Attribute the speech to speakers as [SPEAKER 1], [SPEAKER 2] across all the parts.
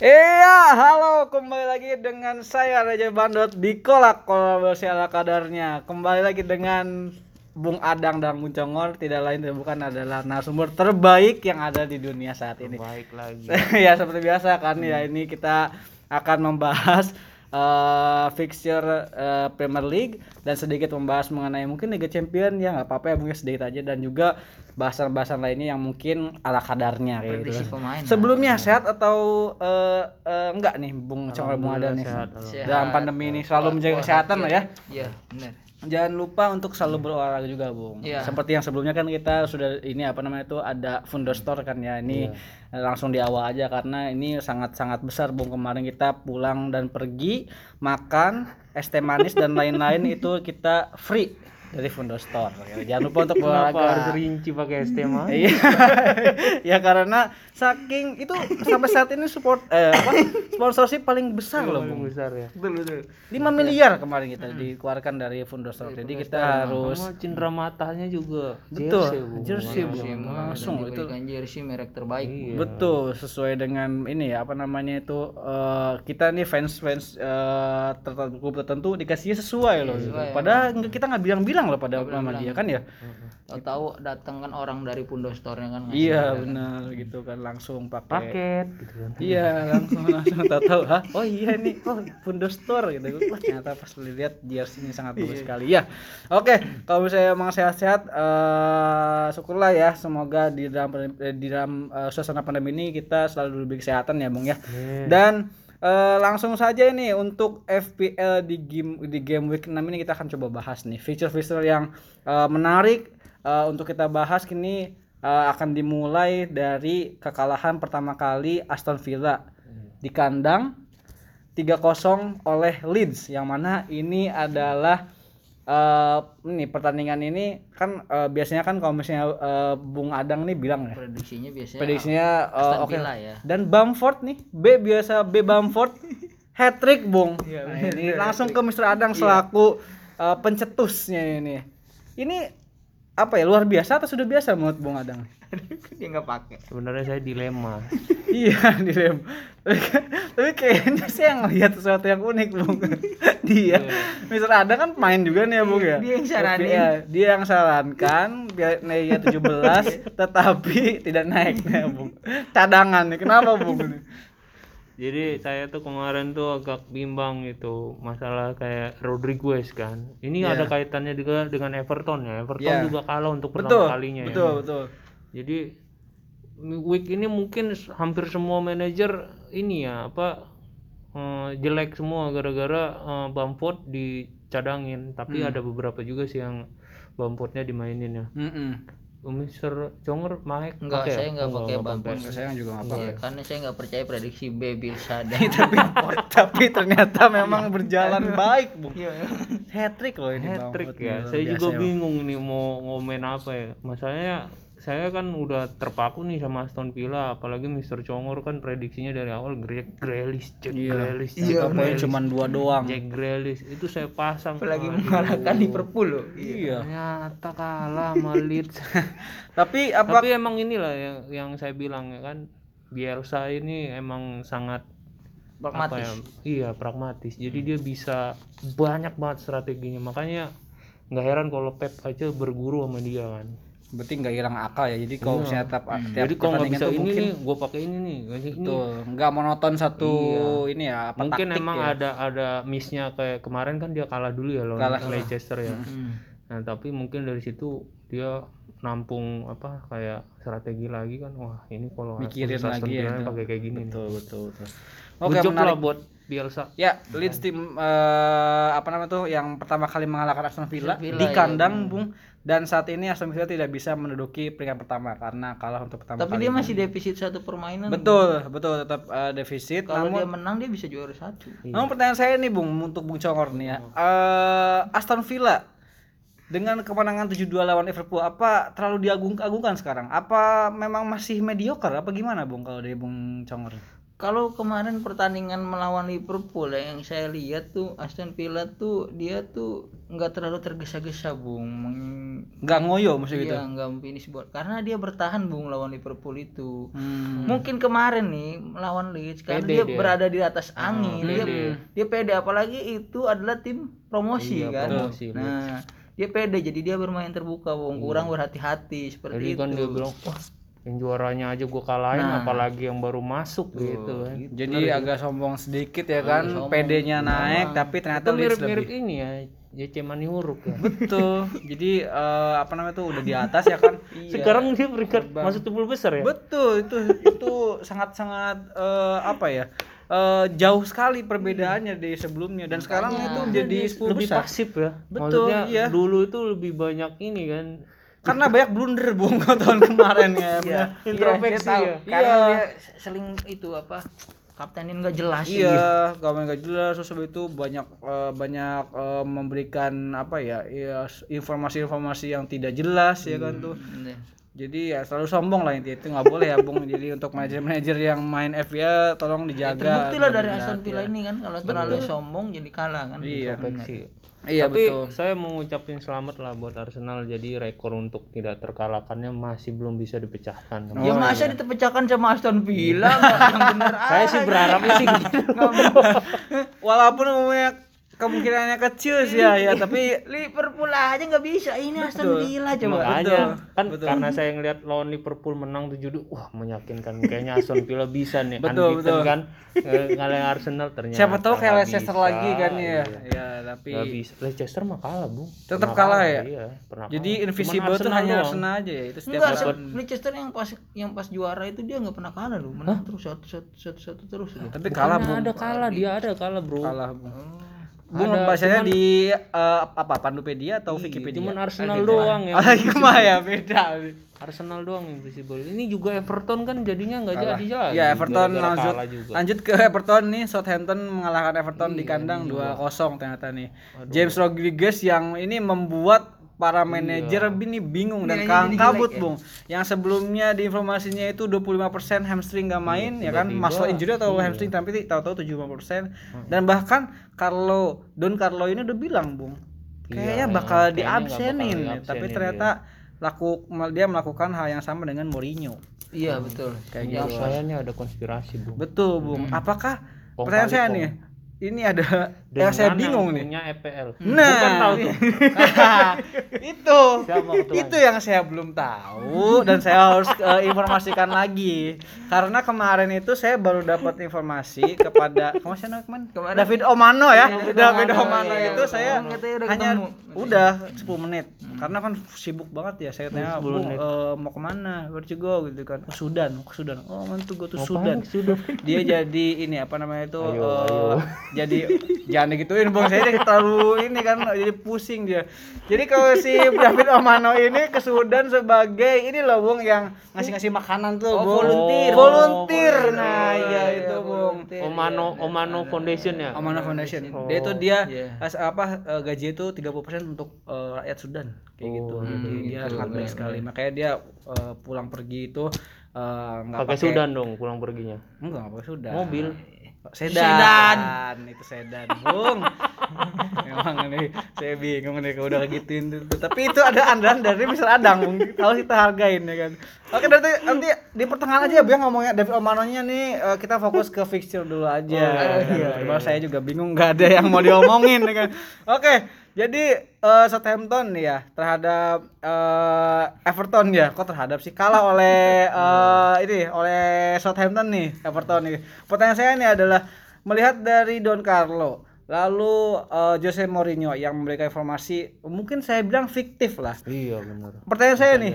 [SPEAKER 1] Iya, halo kembali lagi dengan saya Raja Bandot di Kolak kolaborasi ala kadarnya. Kembali lagi dengan Bung Adang dan Bung Congor tidak lain dan bukan adalah narasumber terbaik yang ada di dunia saat ini.
[SPEAKER 2] Baik lagi.
[SPEAKER 1] ya seperti biasa kan ya ini kita akan membahas eh, fixture eh, Premier League dan sedikit membahas mengenai mungkin Liga Champion ya nggak apa-apa ya mungkin sedikit aja dan juga bahasan-bahasan lainnya yang mungkin ala kadarnya kayak gitu.
[SPEAKER 3] pemain.
[SPEAKER 1] Sebelumnya sehat atau eh, eh, enggak nih Bung Congor Bung Ada nih
[SPEAKER 2] sehat,
[SPEAKER 3] Sehat.
[SPEAKER 1] dalam pandemi ini selalu menjaga kesehatan
[SPEAKER 3] iya.
[SPEAKER 1] lah ya.
[SPEAKER 3] Iya, benar.
[SPEAKER 1] Jangan lupa untuk selalu berolahraga juga, Bung.
[SPEAKER 3] Iya.
[SPEAKER 1] Seperti yang sebelumnya kan kita sudah ini apa namanya itu ada Fundo Store kan ya. Ini eh, langsung di awal aja karena ini sangat-sangat besar, Bung. Kemarin kita pulang dan pergi makan es teh manis dan lain-lain itu kita free dari Fundo Store. Jangan lupa untuk
[SPEAKER 2] Kenapa harus rinci pakai STMA?
[SPEAKER 1] Iya. ya karena saking itu sampai saat ini support eh apa sponsorship paling besar loh,
[SPEAKER 2] Paling
[SPEAKER 1] Bung.
[SPEAKER 2] besar ya.
[SPEAKER 1] Betul betul. 5 miliar kemarin kita dikeluarkan dari Fundo Store. Jadi kita harus
[SPEAKER 2] cindera matanya juga.
[SPEAKER 1] betul
[SPEAKER 2] Jersey, Bu.
[SPEAKER 1] jersey Bu.
[SPEAKER 3] Jersey,
[SPEAKER 1] langsung
[SPEAKER 3] dan
[SPEAKER 1] itu
[SPEAKER 3] jersey merek terbaik.
[SPEAKER 2] Iya.
[SPEAKER 1] betul sesuai dengan ini ya apa namanya itu eh, kita nih fans fans eh, tertentu tertentu dikasihnya sesuai loh. gitu.
[SPEAKER 3] Sesuai,
[SPEAKER 1] Padahal kita nggak bilang-bilang loh pada nama dia kan ya.
[SPEAKER 3] Tahu-tahu datang kan orang dari Pundo Store-nya kan. ngasih.
[SPEAKER 1] Iya benar gitu kan langsung pakai
[SPEAKER 2] Paket gitu kan.
[SPEAKER 1] Iya langsung langsung tahu tahu Hah? oh iya nih oh Fundo Store gitu Wah, ternyata pas lihat jersey ini sangat bagus sekali ya oke kalau misalnya emang sehat-sehat eh syukurlah ya semoga di dalam eh, di dalam eh, suasana pandemi ini kita selalu lebih kesehatan ya bung ya dan eh, langsung saja ini untuk FPL di game di game week 6 ini kita akan coba bahas nih. Feature-feature yang eh, menarik eh, untuk kita bahas kini eh, akan dimulai dari kekalahan pertama kali Aston Villa di kandang 3-0 oleh Leeds yang mana ini adalah eh ini pertandingan ini kan eh, biasanya kan kalau misalnya eh, Bung Adang nih bilang ya
[SPEAKER 3] Prediksinya biasanya
[SPEAKER 1] prediksinya eh,
[SPEAKER 3] Aston
[SPEAKER 1] oke.
[SPEAKER 3] Villa ya.
[SPEAKER 1] dan Bamford nih B biasa B Bamford hat trick Bung nah, ini langsung ke Mr. Adang selaku eh, pencetusnya ini. Ini apa ya luar biasa atau sudah biasa menurut Bung Adang
[SPEAKER 3] dia nggak pakai.
[SPEAKER 2] Sebenarnya saya dilema.
[SPEAKER 1] iya dilem tapi kayaknya sih yang lihat sesuatu yang unik bung dia Mister Ada kan main juga nih ya bung ya
[SPEAKER 3] Dia yang saranin.
[SPEAKER 1] Iya, dia yang sarankan biar naiknya 17 tetapi tidak naik nih ya bung cadangan nih kenapa bung
[SPEAKER 2] Jadi saya tuh kemarin tuh agak bimbang itu masalah kayak Rodriguez kan. Ini
[SPEAKER 1] Iya.
[SPEAKER 2] ada kaitannya juga dengan Everton ya. Everton
[SPEAKER 1] Iya.
[SPEAKER 2] juga kalah untuk
[SPEAKER 1] betul
[SPEAKER 2] pertama kalinya
[SPEAKER 1] betul
[SPEAKER 2] ya.
[SPEAKER 1] betul
[SPEAKER 2] Jadi week ini mungkin hampir semua manajer ini ya apa eh, jelek semua gara-gara eh, Bamford dicadangin. Tapi
[SPEAKER 1] Hmm.
[SPEAKER 2] ada beberapa juga sih yang Bamfordnya dimainin ya.
[SPEAKER 1] Mm-mm.
[SPEAKER 2] Oh, Mister Conger Maek
[SPEAKER 3] Enggak,
[SPEAKER 2] pakai ya?
[SPEAKER 3] saya nggak
[SPEAKER 2] Oh,
[SPEAKER 3] pakai Bamford.
[SPEAKER 1] saya juga nggak
[SPEAKER 3] Iya, karena saya nggak percaya prediksi B Bilsada.
[SPEAKER 1] tapi tapi ternyata memang berjalan baik bung
[SPEAKER 3] Iya.
[SPEAKER 1] hat trick loh ini
[SPEAKER 2] hat trick ya. Saya juga bingung nih mau ngomen apa ya. Masalahnya saya kan udah terpaku nih sama Aston Villa, apalagi Mister Congor kan prediksinya dari awal Jack Grealish, Jack
[SPEAKER 1] Iya.
[SPEAKER 2] Grealish,
[SPEAKER 1] Iya, poin cuma dua doang.
[SPEAKER 2] Jack Grealish itu saya pasang.
[SPEAKER 3] Apalagi
[SPEAKER 2] Aduh.
[SPEAKER 3] mengalahkan Liverpool loh.
[SPEAKER 1] Iya.
[SPEAKER 2] Ternyata kalah sama Leeds.
[SPEAKER 1] Tapi apa
[SPEAKER 2] Tapi emang inilah yang yang saya bilang ya kan Bielsa ini emang sangat apa
[SPEAKER 3] Pragmatis.
[SPEAKER 2] ya iya pragmatis jadi dia bisa banyak banget strateginya makanya nggak heran kalau Pep aja berguru sama dia kan
[SPEAKER 1] berarti nggak hilang akal ya. Jadi kalau misalnya tiap, tiap
[SPEAKER 2] Hmm. jadi kalau nggak bisa ini
[SPEAKER 1] mungkin
[SPEAKER 2] nih gue pakai ini nih ini
[SPEAKER 1] Betul, nggak monoton satu ini ya apa
[SPEAKER 2] mungkin
[SPEAKER 1] taktik
[SPEAKER 2] emang
[SPEAKER 1] ya.
[SPEAKER 2] ada ada missnya kayak kemarin kan dia kalah dulu ya lawan
[SPEAKER 1] Kalah.
[SPEAKER 2] Leicester ya
[SPEAKER 3] Hmm.
[SPEAKER 2] nah tapi mungkin dari situ dia nampung apa kayak strategi lagi kan wah ini kalau
[SPEAKER 1] Mikirin
[SPEAKER 2] Aston
[SPEAKER 1] lagi ya,
[SPEAKER 2] Villa
[SPEAKER 1] itu.
[SPEAKER 2] pakai kayak gini nih.
[SPEAKER 1] Betul, betul, betul.
[SPEAKER 2] Good
[SPEAKER 1] Oke,
[SPEAKER 2] job
[SPEAKER 1] menarik.
[SPEAKER 2] lah buat Bielsa
[SPEAKER 1] Ya, Leeds tim eh, apa namanya tuh yang pertama kali mengalahkan Aston Villa,
[SPEAKER 3] Villa,
[SPEAKER 1] di
[SPEAKER 3] ya.
[SPEAKER 1] kandang, Bung. Dan saat ini Aston Villa tidak bisa menduduki peringkat pertama karena kalah untuk pertama
[SPEAKER 3] Tapi
[SPEAKER 1] kali.
[SPEAKER 3] dia masih defisit satu permainan.
[SPEAKER 1] Betul, betul tetap eh, defisit.
[SPEAKER 3] Kalau
[SPEAKER 1] namun
[SPEAKER 3] dia menang dia bisa juara satu.
[SPEAKER 1] Namun pertanyaan saya nih Bung untuk Bung Congor nih ya. Eh, Aston Villa dengan kemenangan 7-2 lawan Liverpool apa terlalu diagung-agungkan sekarang? Apa memang masih mediocre apa gimana Bung kalau dari Bung Congor?
[SPEAKER 3] Kalau kemarin pertandingan melawan Liverpool ya, yang saya lihat tuh Aston Villa tuh dia tuh nggak terlalu tergesa-gesa bung Meng-
[SPEAKER 1] nggak ngoyo maksudnya gitu
[SPEAKER 3] Iya, nggak finish buat karena dia bertahan bung lawan Liverpool itu.
[SPEAKER 1] Hmm.
[SPEAKER 3] Mungkin kemarin nih melawan Leeds karena
[SPEAKER 2] Pede
[SPEAKER 3] dia,
[SPEAKER 2] dia.
[SPEAKER 3] berada di atas angin, dia
[SPEAKER 2] pede.
[SPEAKER 3] dia pede apalagi itu adalah tim promosi
[SPEAKER 2] Iya,
[SPEAKER 3] kan.
[SPEAKER 2] promosi,
[SPEAKER 3] nah, dia pede jadi dia bermain terbuka, Bung. Kurang berhati-hati seperti
[SPEAKER 2] Jadi
[SPEAKER 3] itu.
[SPEAKER 2] kan dia bilang, wah yang juaranya aja gua kalahin
[SPEAKER 3] Nah.
[SPEAKER 2] apalagi yang baru masuk gitu kan.
[SPEAKER 1] jadi agak sombong sedikit ya kan PD-nya naik tapi ternyata
[SPEAKER 2] mirip-mirip ini ya, JC Maniuruk ya.
[SPEAKER 1] betul jadi eh, apa namanya tuh udah di atas ya kan
[SPEAKER 2] Sekarang dia peringkat masuk 10 besar ya.
[SPEAKER 1] betul itu itu sangat sangat eh, apa ya eh, jauh sekali perbedaannya dari sebelumnya dan sekarang itu jadi 10
[SPEAKER 2] lebih
[SPEAKER 1] besar
[SPEAKER 2] pasif ya.
[SPEAKER 1] Betul,
[SPEAKER 2] Maksudnya
[SPEAKER 1] iya.
[SPEAKER 2] dulu itu lebih banyak ini kan.
[SPEAKER 1] Karena banyak blunder bung tahun kemarin ya
[SPEAKER 3] Iya,
[SPEAKER 2] Introspeksi
[SPEAKER 3] saya tahu.
[SPEAKER 2] ya.
[SPEAKER 3] Karena
[SPEAKER 1] Iya.
[SPEAKER 3] dia seling itu apa? Kaptenin nggak jelas.
[SPEAKER 1] Iya, gamen gak jelas terus habis itu banyak eh, banyak eh, memberikan apa ya, ya informasi-informasi yang tidak jelas ya kan tuh.
[SPEAKER 3] Iya.
[SPEAKER 1] Jadi ya selalu sombong lah intinya itu nggak boleh ya Bung. Jadi untuk manajer-manajer yang main FIA tolong dijaga.
[SPEAKER 3] Terbukti lah dari Aston Villa
[SPEAKER 1] ya.
[SPEAKER 3] ini kan kalau terlalu sombong jadi kalah kan.
[SPEAKER 1] Iya. Iya
[SPEAKER 2] Tapi
[SPEAKER 1] betul.
[SPEAKER 2] saya mau ngucapin selamat lah buat Arsenal jadi rekor untuk tidak terkalahkannya masih belum bisa dipecahkan.
[SPEAKER 3] Ya masa ditepecahkan sama Aston Villa nggak yang bener
[SPEAKER 2] Saya sih berharapnya sih gitu.
[SPEAKER 1] Walaupun umumnya kemungkinannya kecil sih ya, ya tapi
[SPEAKER 3] Liverpool aja nggak bisa ini Aston Villa coba.
[SPEAKER 2] Makanya kan karena saya ngeliat lawan Liverpool menang 7 wah meyakinkan kayaknya Aston Villa bisa nih
[SPEAKER 1] Betul,
[SPEAKER 2] unbeaten
[SPEAKER 1] betul.
[SPEAKER 2] kan ngalahin Arsenal ternyata
[SPEAKER 1] siapa tahu kayak Leicester
[SPEAKER 2] bisa.
[SPEAKER 1] lagi kan ya.
[SPEAKER 2] Iya.
[SPEAKER 1] Ya, tapi
[SPEAKER 2] Nggak bisa. Leicester mah kalah, Bung.
[SPEAKER 1] Tetap
[SPEAKER 2] Pernah
[SPEAKER 1] kalah ya?
[SPEAKER 2] Iya, pernah
[SPEAKER 1] jadi
[SPEAKER 2] kalah.
[SPEAKER 1] invisible tuh hanya. Arsenal aja ya. Itu setiap
[SPEAKER 3] Enggak, Leicester yang pas yang pas juara itu dia nggak pernah kalah loh, menang terus satu satu satu, satu terus.
[SPEAKER 1] Tapi kalah Bung.
[SPEAKER 2] ada kalah, dia ada kalah, Bro.
[SPEAKER 1] Kalah Bung.
[SPEAKER 2] Ada,
[SPEAKER 1] bacanya
[SPEAKER 2] cuman-
[SPEAKER 1] di eh, apa Pandupedia atau Wikipedia?
[SPEAKER 2] Cuman Arsenal doang yang
[SPEAKER 1] Ah, gimana ya beda.
[SPEAKER 2] Arsenal doang yang visible. Ini juga Everton kan jadinya nggak jadi jadi.
[SPEAKER 1] Ya Everton
[SPEAKER 2] Gara-gara
[SPEAKER 1] lanjut
[SPEAKER 2] juga.
[SPEAKER 1] lanjut ke Everton nih Southampton mengalahkan Everton di kandang 2-0 ternyata nih. James Rodriguez yang ini membuat para manajer ini bingung dan kalang kabut, Bung. Yang sebelumnya di informasinya itu 25% hamstring nggak main ya kan, muscle injury atau hamstring tapi tahu-tahu 75%. Dan bahkan Carlo Don Carlo ini udah bilang, Bung. Kayaknya bakal
[SPEAKER 2] kayaknya nggak
[SPEAKER 1] diabsenin,
[SPEAKER 2] bakal
[SPEAKER 1] ya. tapi ternyata laku dia melakukan hal yang sama dengan Mourinho.
[SPEAKER 3] Iya betul.
[SPEAKER 1] Kayak
[SPEAKER 2] Yang
[SPEAKER 1] gitu.
[SPEAKER 2] sayangnya ada konspirasi, Bung.
[SPEAKER 1] Betul, Bung. Apakah
[SPEAKER 2] Pong
[SPEAKER 1] pertanyaan saya nih, ini ada
[SPEAKER 2] Dengan
[SPEAKER 1] yang saya
[SPEAKER 2] yang
[SPEAKER 1] bingung nih.
[SPEAKER 2] punya EPL.
[SPEAKER 1] Nah,
[SPEAKER 2] Bukan tahu tuh.
[SPEAKER 1] itu
[SPEAKER 2] Siapa
[SPEAKER 1] itu yang saya belum tahu dan saya harus eh, informasikan lagi karena kemarin itu saya baru dapat informasi kepada kamu siapa kemarin?
[SPEAKER 3] Kemarin?
[SPEAKER 1] David Omano ya
[SPEAKER 3] David
[SPEAKER 1] David
[SPEAKER 3] Omano,
[SPEAKER 1] Omano
[SPEAKER 3] iya,
[SPEAKER 1] itu
[SPEAKER 3] iya.
[SPEAKER 1] saya
[SPEAKER 3] Oh, udah
[SPEAKER 1] hanya
[SPEAKER 3] ketemu.
[SPEAKER 1] udah 10 menit karena kan sibuk banget ya saya tanya
[SPEAKER 2] 10
[SPEAKER 1] Bu eh, mau ke mana where to go gitu kan ke Sudan ke Sudan oh to go to Sudan
[SPEAKER 2] Sudah.
[SPEAKER 1] dia jadi ini apa namanya itu
[SPEAKER 2] Ayo,
[SPEAKER 1] eh,
[SPEAKER 2] ayo.
[SPEAKER 1] jadi jangan digituin bang saya ini terlalu ini kan jadi pusing dia jadi kalau si David Omano ini ke Sudan sebagai ini loh bung yang ngasih ngasih makanan tuh
[SPEAKER 3] Oh,
[SPEAKER 1] Bung.
[SPEAKER 3] volunteer.
[SPEAKER 1] volunteer
[SPEAKER 3] Oh,
[SPEAKER 1] nah
[SPEAKER 3] iya,
[SPEAKER 1] iya
[SPEAKER 3] iya,
[SPEAKER 1] itu bung
[SPEAKER 3] volunteer.
[SPEAKER 2] Omano Omano Foundation ya.
[SPEAKER 1] Omano Foundation
[SPEAKER 2] Oh,
[SPEAKER 1] dia itu dia
[SPEAKER 3] iya.
[SPEAKER 1] as- apa eh, gaji itu 30% untuk eh, rakyat Sudan kayak gitu
[SPEAKER 2] Oh,
[SPEAKER 1] jadi dia sangat baik sekali makanya dia eh, pulang pergi itu eh, nggak
[SPEAKER 2] Pakai Sudan dong pulang perginya.
[SPEAKER 1] enggak nggak pakai Sudan
[SPEAKER 2] Mobil.
[SPEAKER 1] Sedan.
[SPEAKER 3] Sedan.
[SPEAKER 1] itu sedan bung emang ini saya bingung nih kalau udah gituin tuh. tapi itu ada andalan dari Mister Adang bung harus kita hargain ya kan oke berarti nanti di pertengahan aja biar ngomongnya David Omanonya nih eh, kita fokus ke fixture dulu aja
[SPEAKER 2] Oh,
[SPEAKER 1] iya, iya, saya juga bingung nggak ada yang mau diomongin ya kan oke jadi eh, Southampton nih ya terhadap eh, Everton ya kok terhadap sih? Kalah oleh eh, ini oleh Southampton nih Everton nih. Pertanyaan saya nih adalah melihat dari Don Carlo lalu eh, Jose Mourinho yang memberikan informasi mungkin saya bilang fiktif lah.
[SPEAKER 2] Iya benar.
[SPEAKER 1] pertanyaan saya nih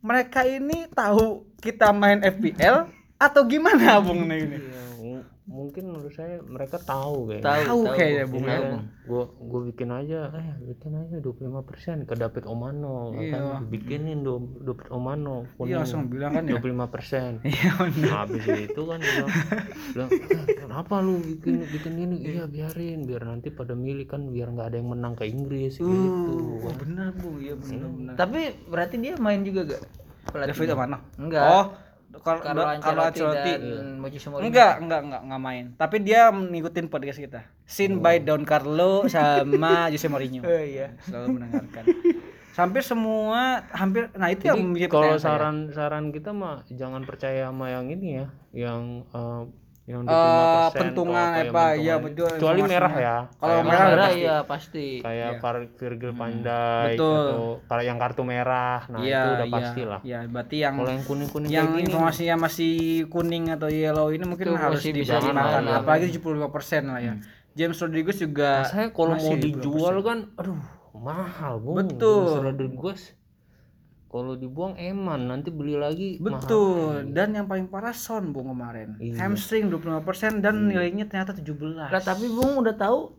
[SPEAKER 1] mereka ini tahu kita main FPL atau gimana bung nih ini?
[SPEAKER 2] Iya, mungkin menurut saya mereka tahu kayaknya.
[SPEAKER 3] Tahu,
[SPEAKER 1] Tahu kayaknya, Bung,
[SPEAKER 3] Tahu,
[SPEAKER 1] ya.
[SPEAKER 2] Gue gue bikin aja, eh bikin aja 25% ke David Omano,
[SPEAKER 1] Iya.
[SPEAKER 2] kan bikinin dong David Omano.
[SPEAKER 1] iya langsung bilang kan ya
[SPEAKER 2] 25%.
[SPEAKER 1] iya
[SPEAKER 2] Nah, habis itu kan dia bilang, bilang, "Eh, kenapa lu bikin bikin ini? Iya biarin, biar nanti pada milih kan biar nggak ada yang menang ke Inggris gitu.
[SPEAKER 1] Oh, benar bung iya benar benar
[SPEAKER 3] Tapi berarti dia main juga gak? Pelatih?
[SPEAKER 1] David Omano
[SPEAKER 3] Enggak.
[SPEAKER 1] oh Carlo,
[SPEAKER 3] Carlo Ancelotti
[SPEAKER 1] Ancelotti.
[SPEAKER 3] dan Mourinho.
[SPEAKER 1] Enggak, enggak, enggak, enggak main. Tapi dia ngikutin podcast kita. Sin by Don Carlo sama Jose Mourinho.
[SPEAKER 3] Oh iya.
[SPEAKER 1] Selalu mendengarkan. Hampir semua, hampir, nah itu yang menjadi
[SPEAKER 2] Kalau saran-saran kita mah jangan percaya sama yang ini ya, yang eh, yang
[SPEAKER 1] Eh,
[SPEAKER 2] 25%
[SPEAKER 1] pentungan
[SPEAKER 2] atau
[SPEAKER 1] apa, iya,
[SPEAKER 2] pentungan.
[SPEAKER 1] betul,
[SPEAKER 2] Kecuali merah ya.
[SPEAKER 1] Kalau merah
[SPEAKER 3] Merah
[SPEAKER 1] pasti.
[SPEAKER 3] iya pasti.
[SPEAKER 2] kayak. Var- Virgil van Dijk
[SPEAKER 1] Betul.
[SPEAKER 2] atau kalau yang kartu merah, nah
[SPEAKER 1] Iya,
[SPEAKER 2] itu udah
[SPEAKER 1] iya,
[SPEAKER 2] pasti lah.
[SPEAKER 1] Iya, berarti yang
[SPEAKER 2] Kalau yang kuning-kuning
[SPEAKER 1] yang
[SPEAKER 2] kayak gini,
[SPEAKER 1] informasinya masih kuning atau yellow ini mungkin
[SPEAKER 3] Itu
[SPEAKER 1] harus
[SPEAKER 3] bisa
[SPEAKER 2] dimakan.
[SPEAKER 1] apalagi 75% lah ya. James Rodriguez juga
[SPEAKER 2] Nah, saya kalau mau dijual kan, aduh mahal bung.
[SPEAKER 1] Betul.
[SPEAKER 2] James Rodriguez. Kalau dibuang eman, nanti beli lagi mahal.
[SPEAKER 1] Betul. Dan yang paling parah Son Bung kemarin.
[SPEAKER 2] Iya.
[SPEAKER 1] Hamstring 25% dan nilainya ternyata 17.
[SPEAKER 3] Lah tapi Bung udah tahu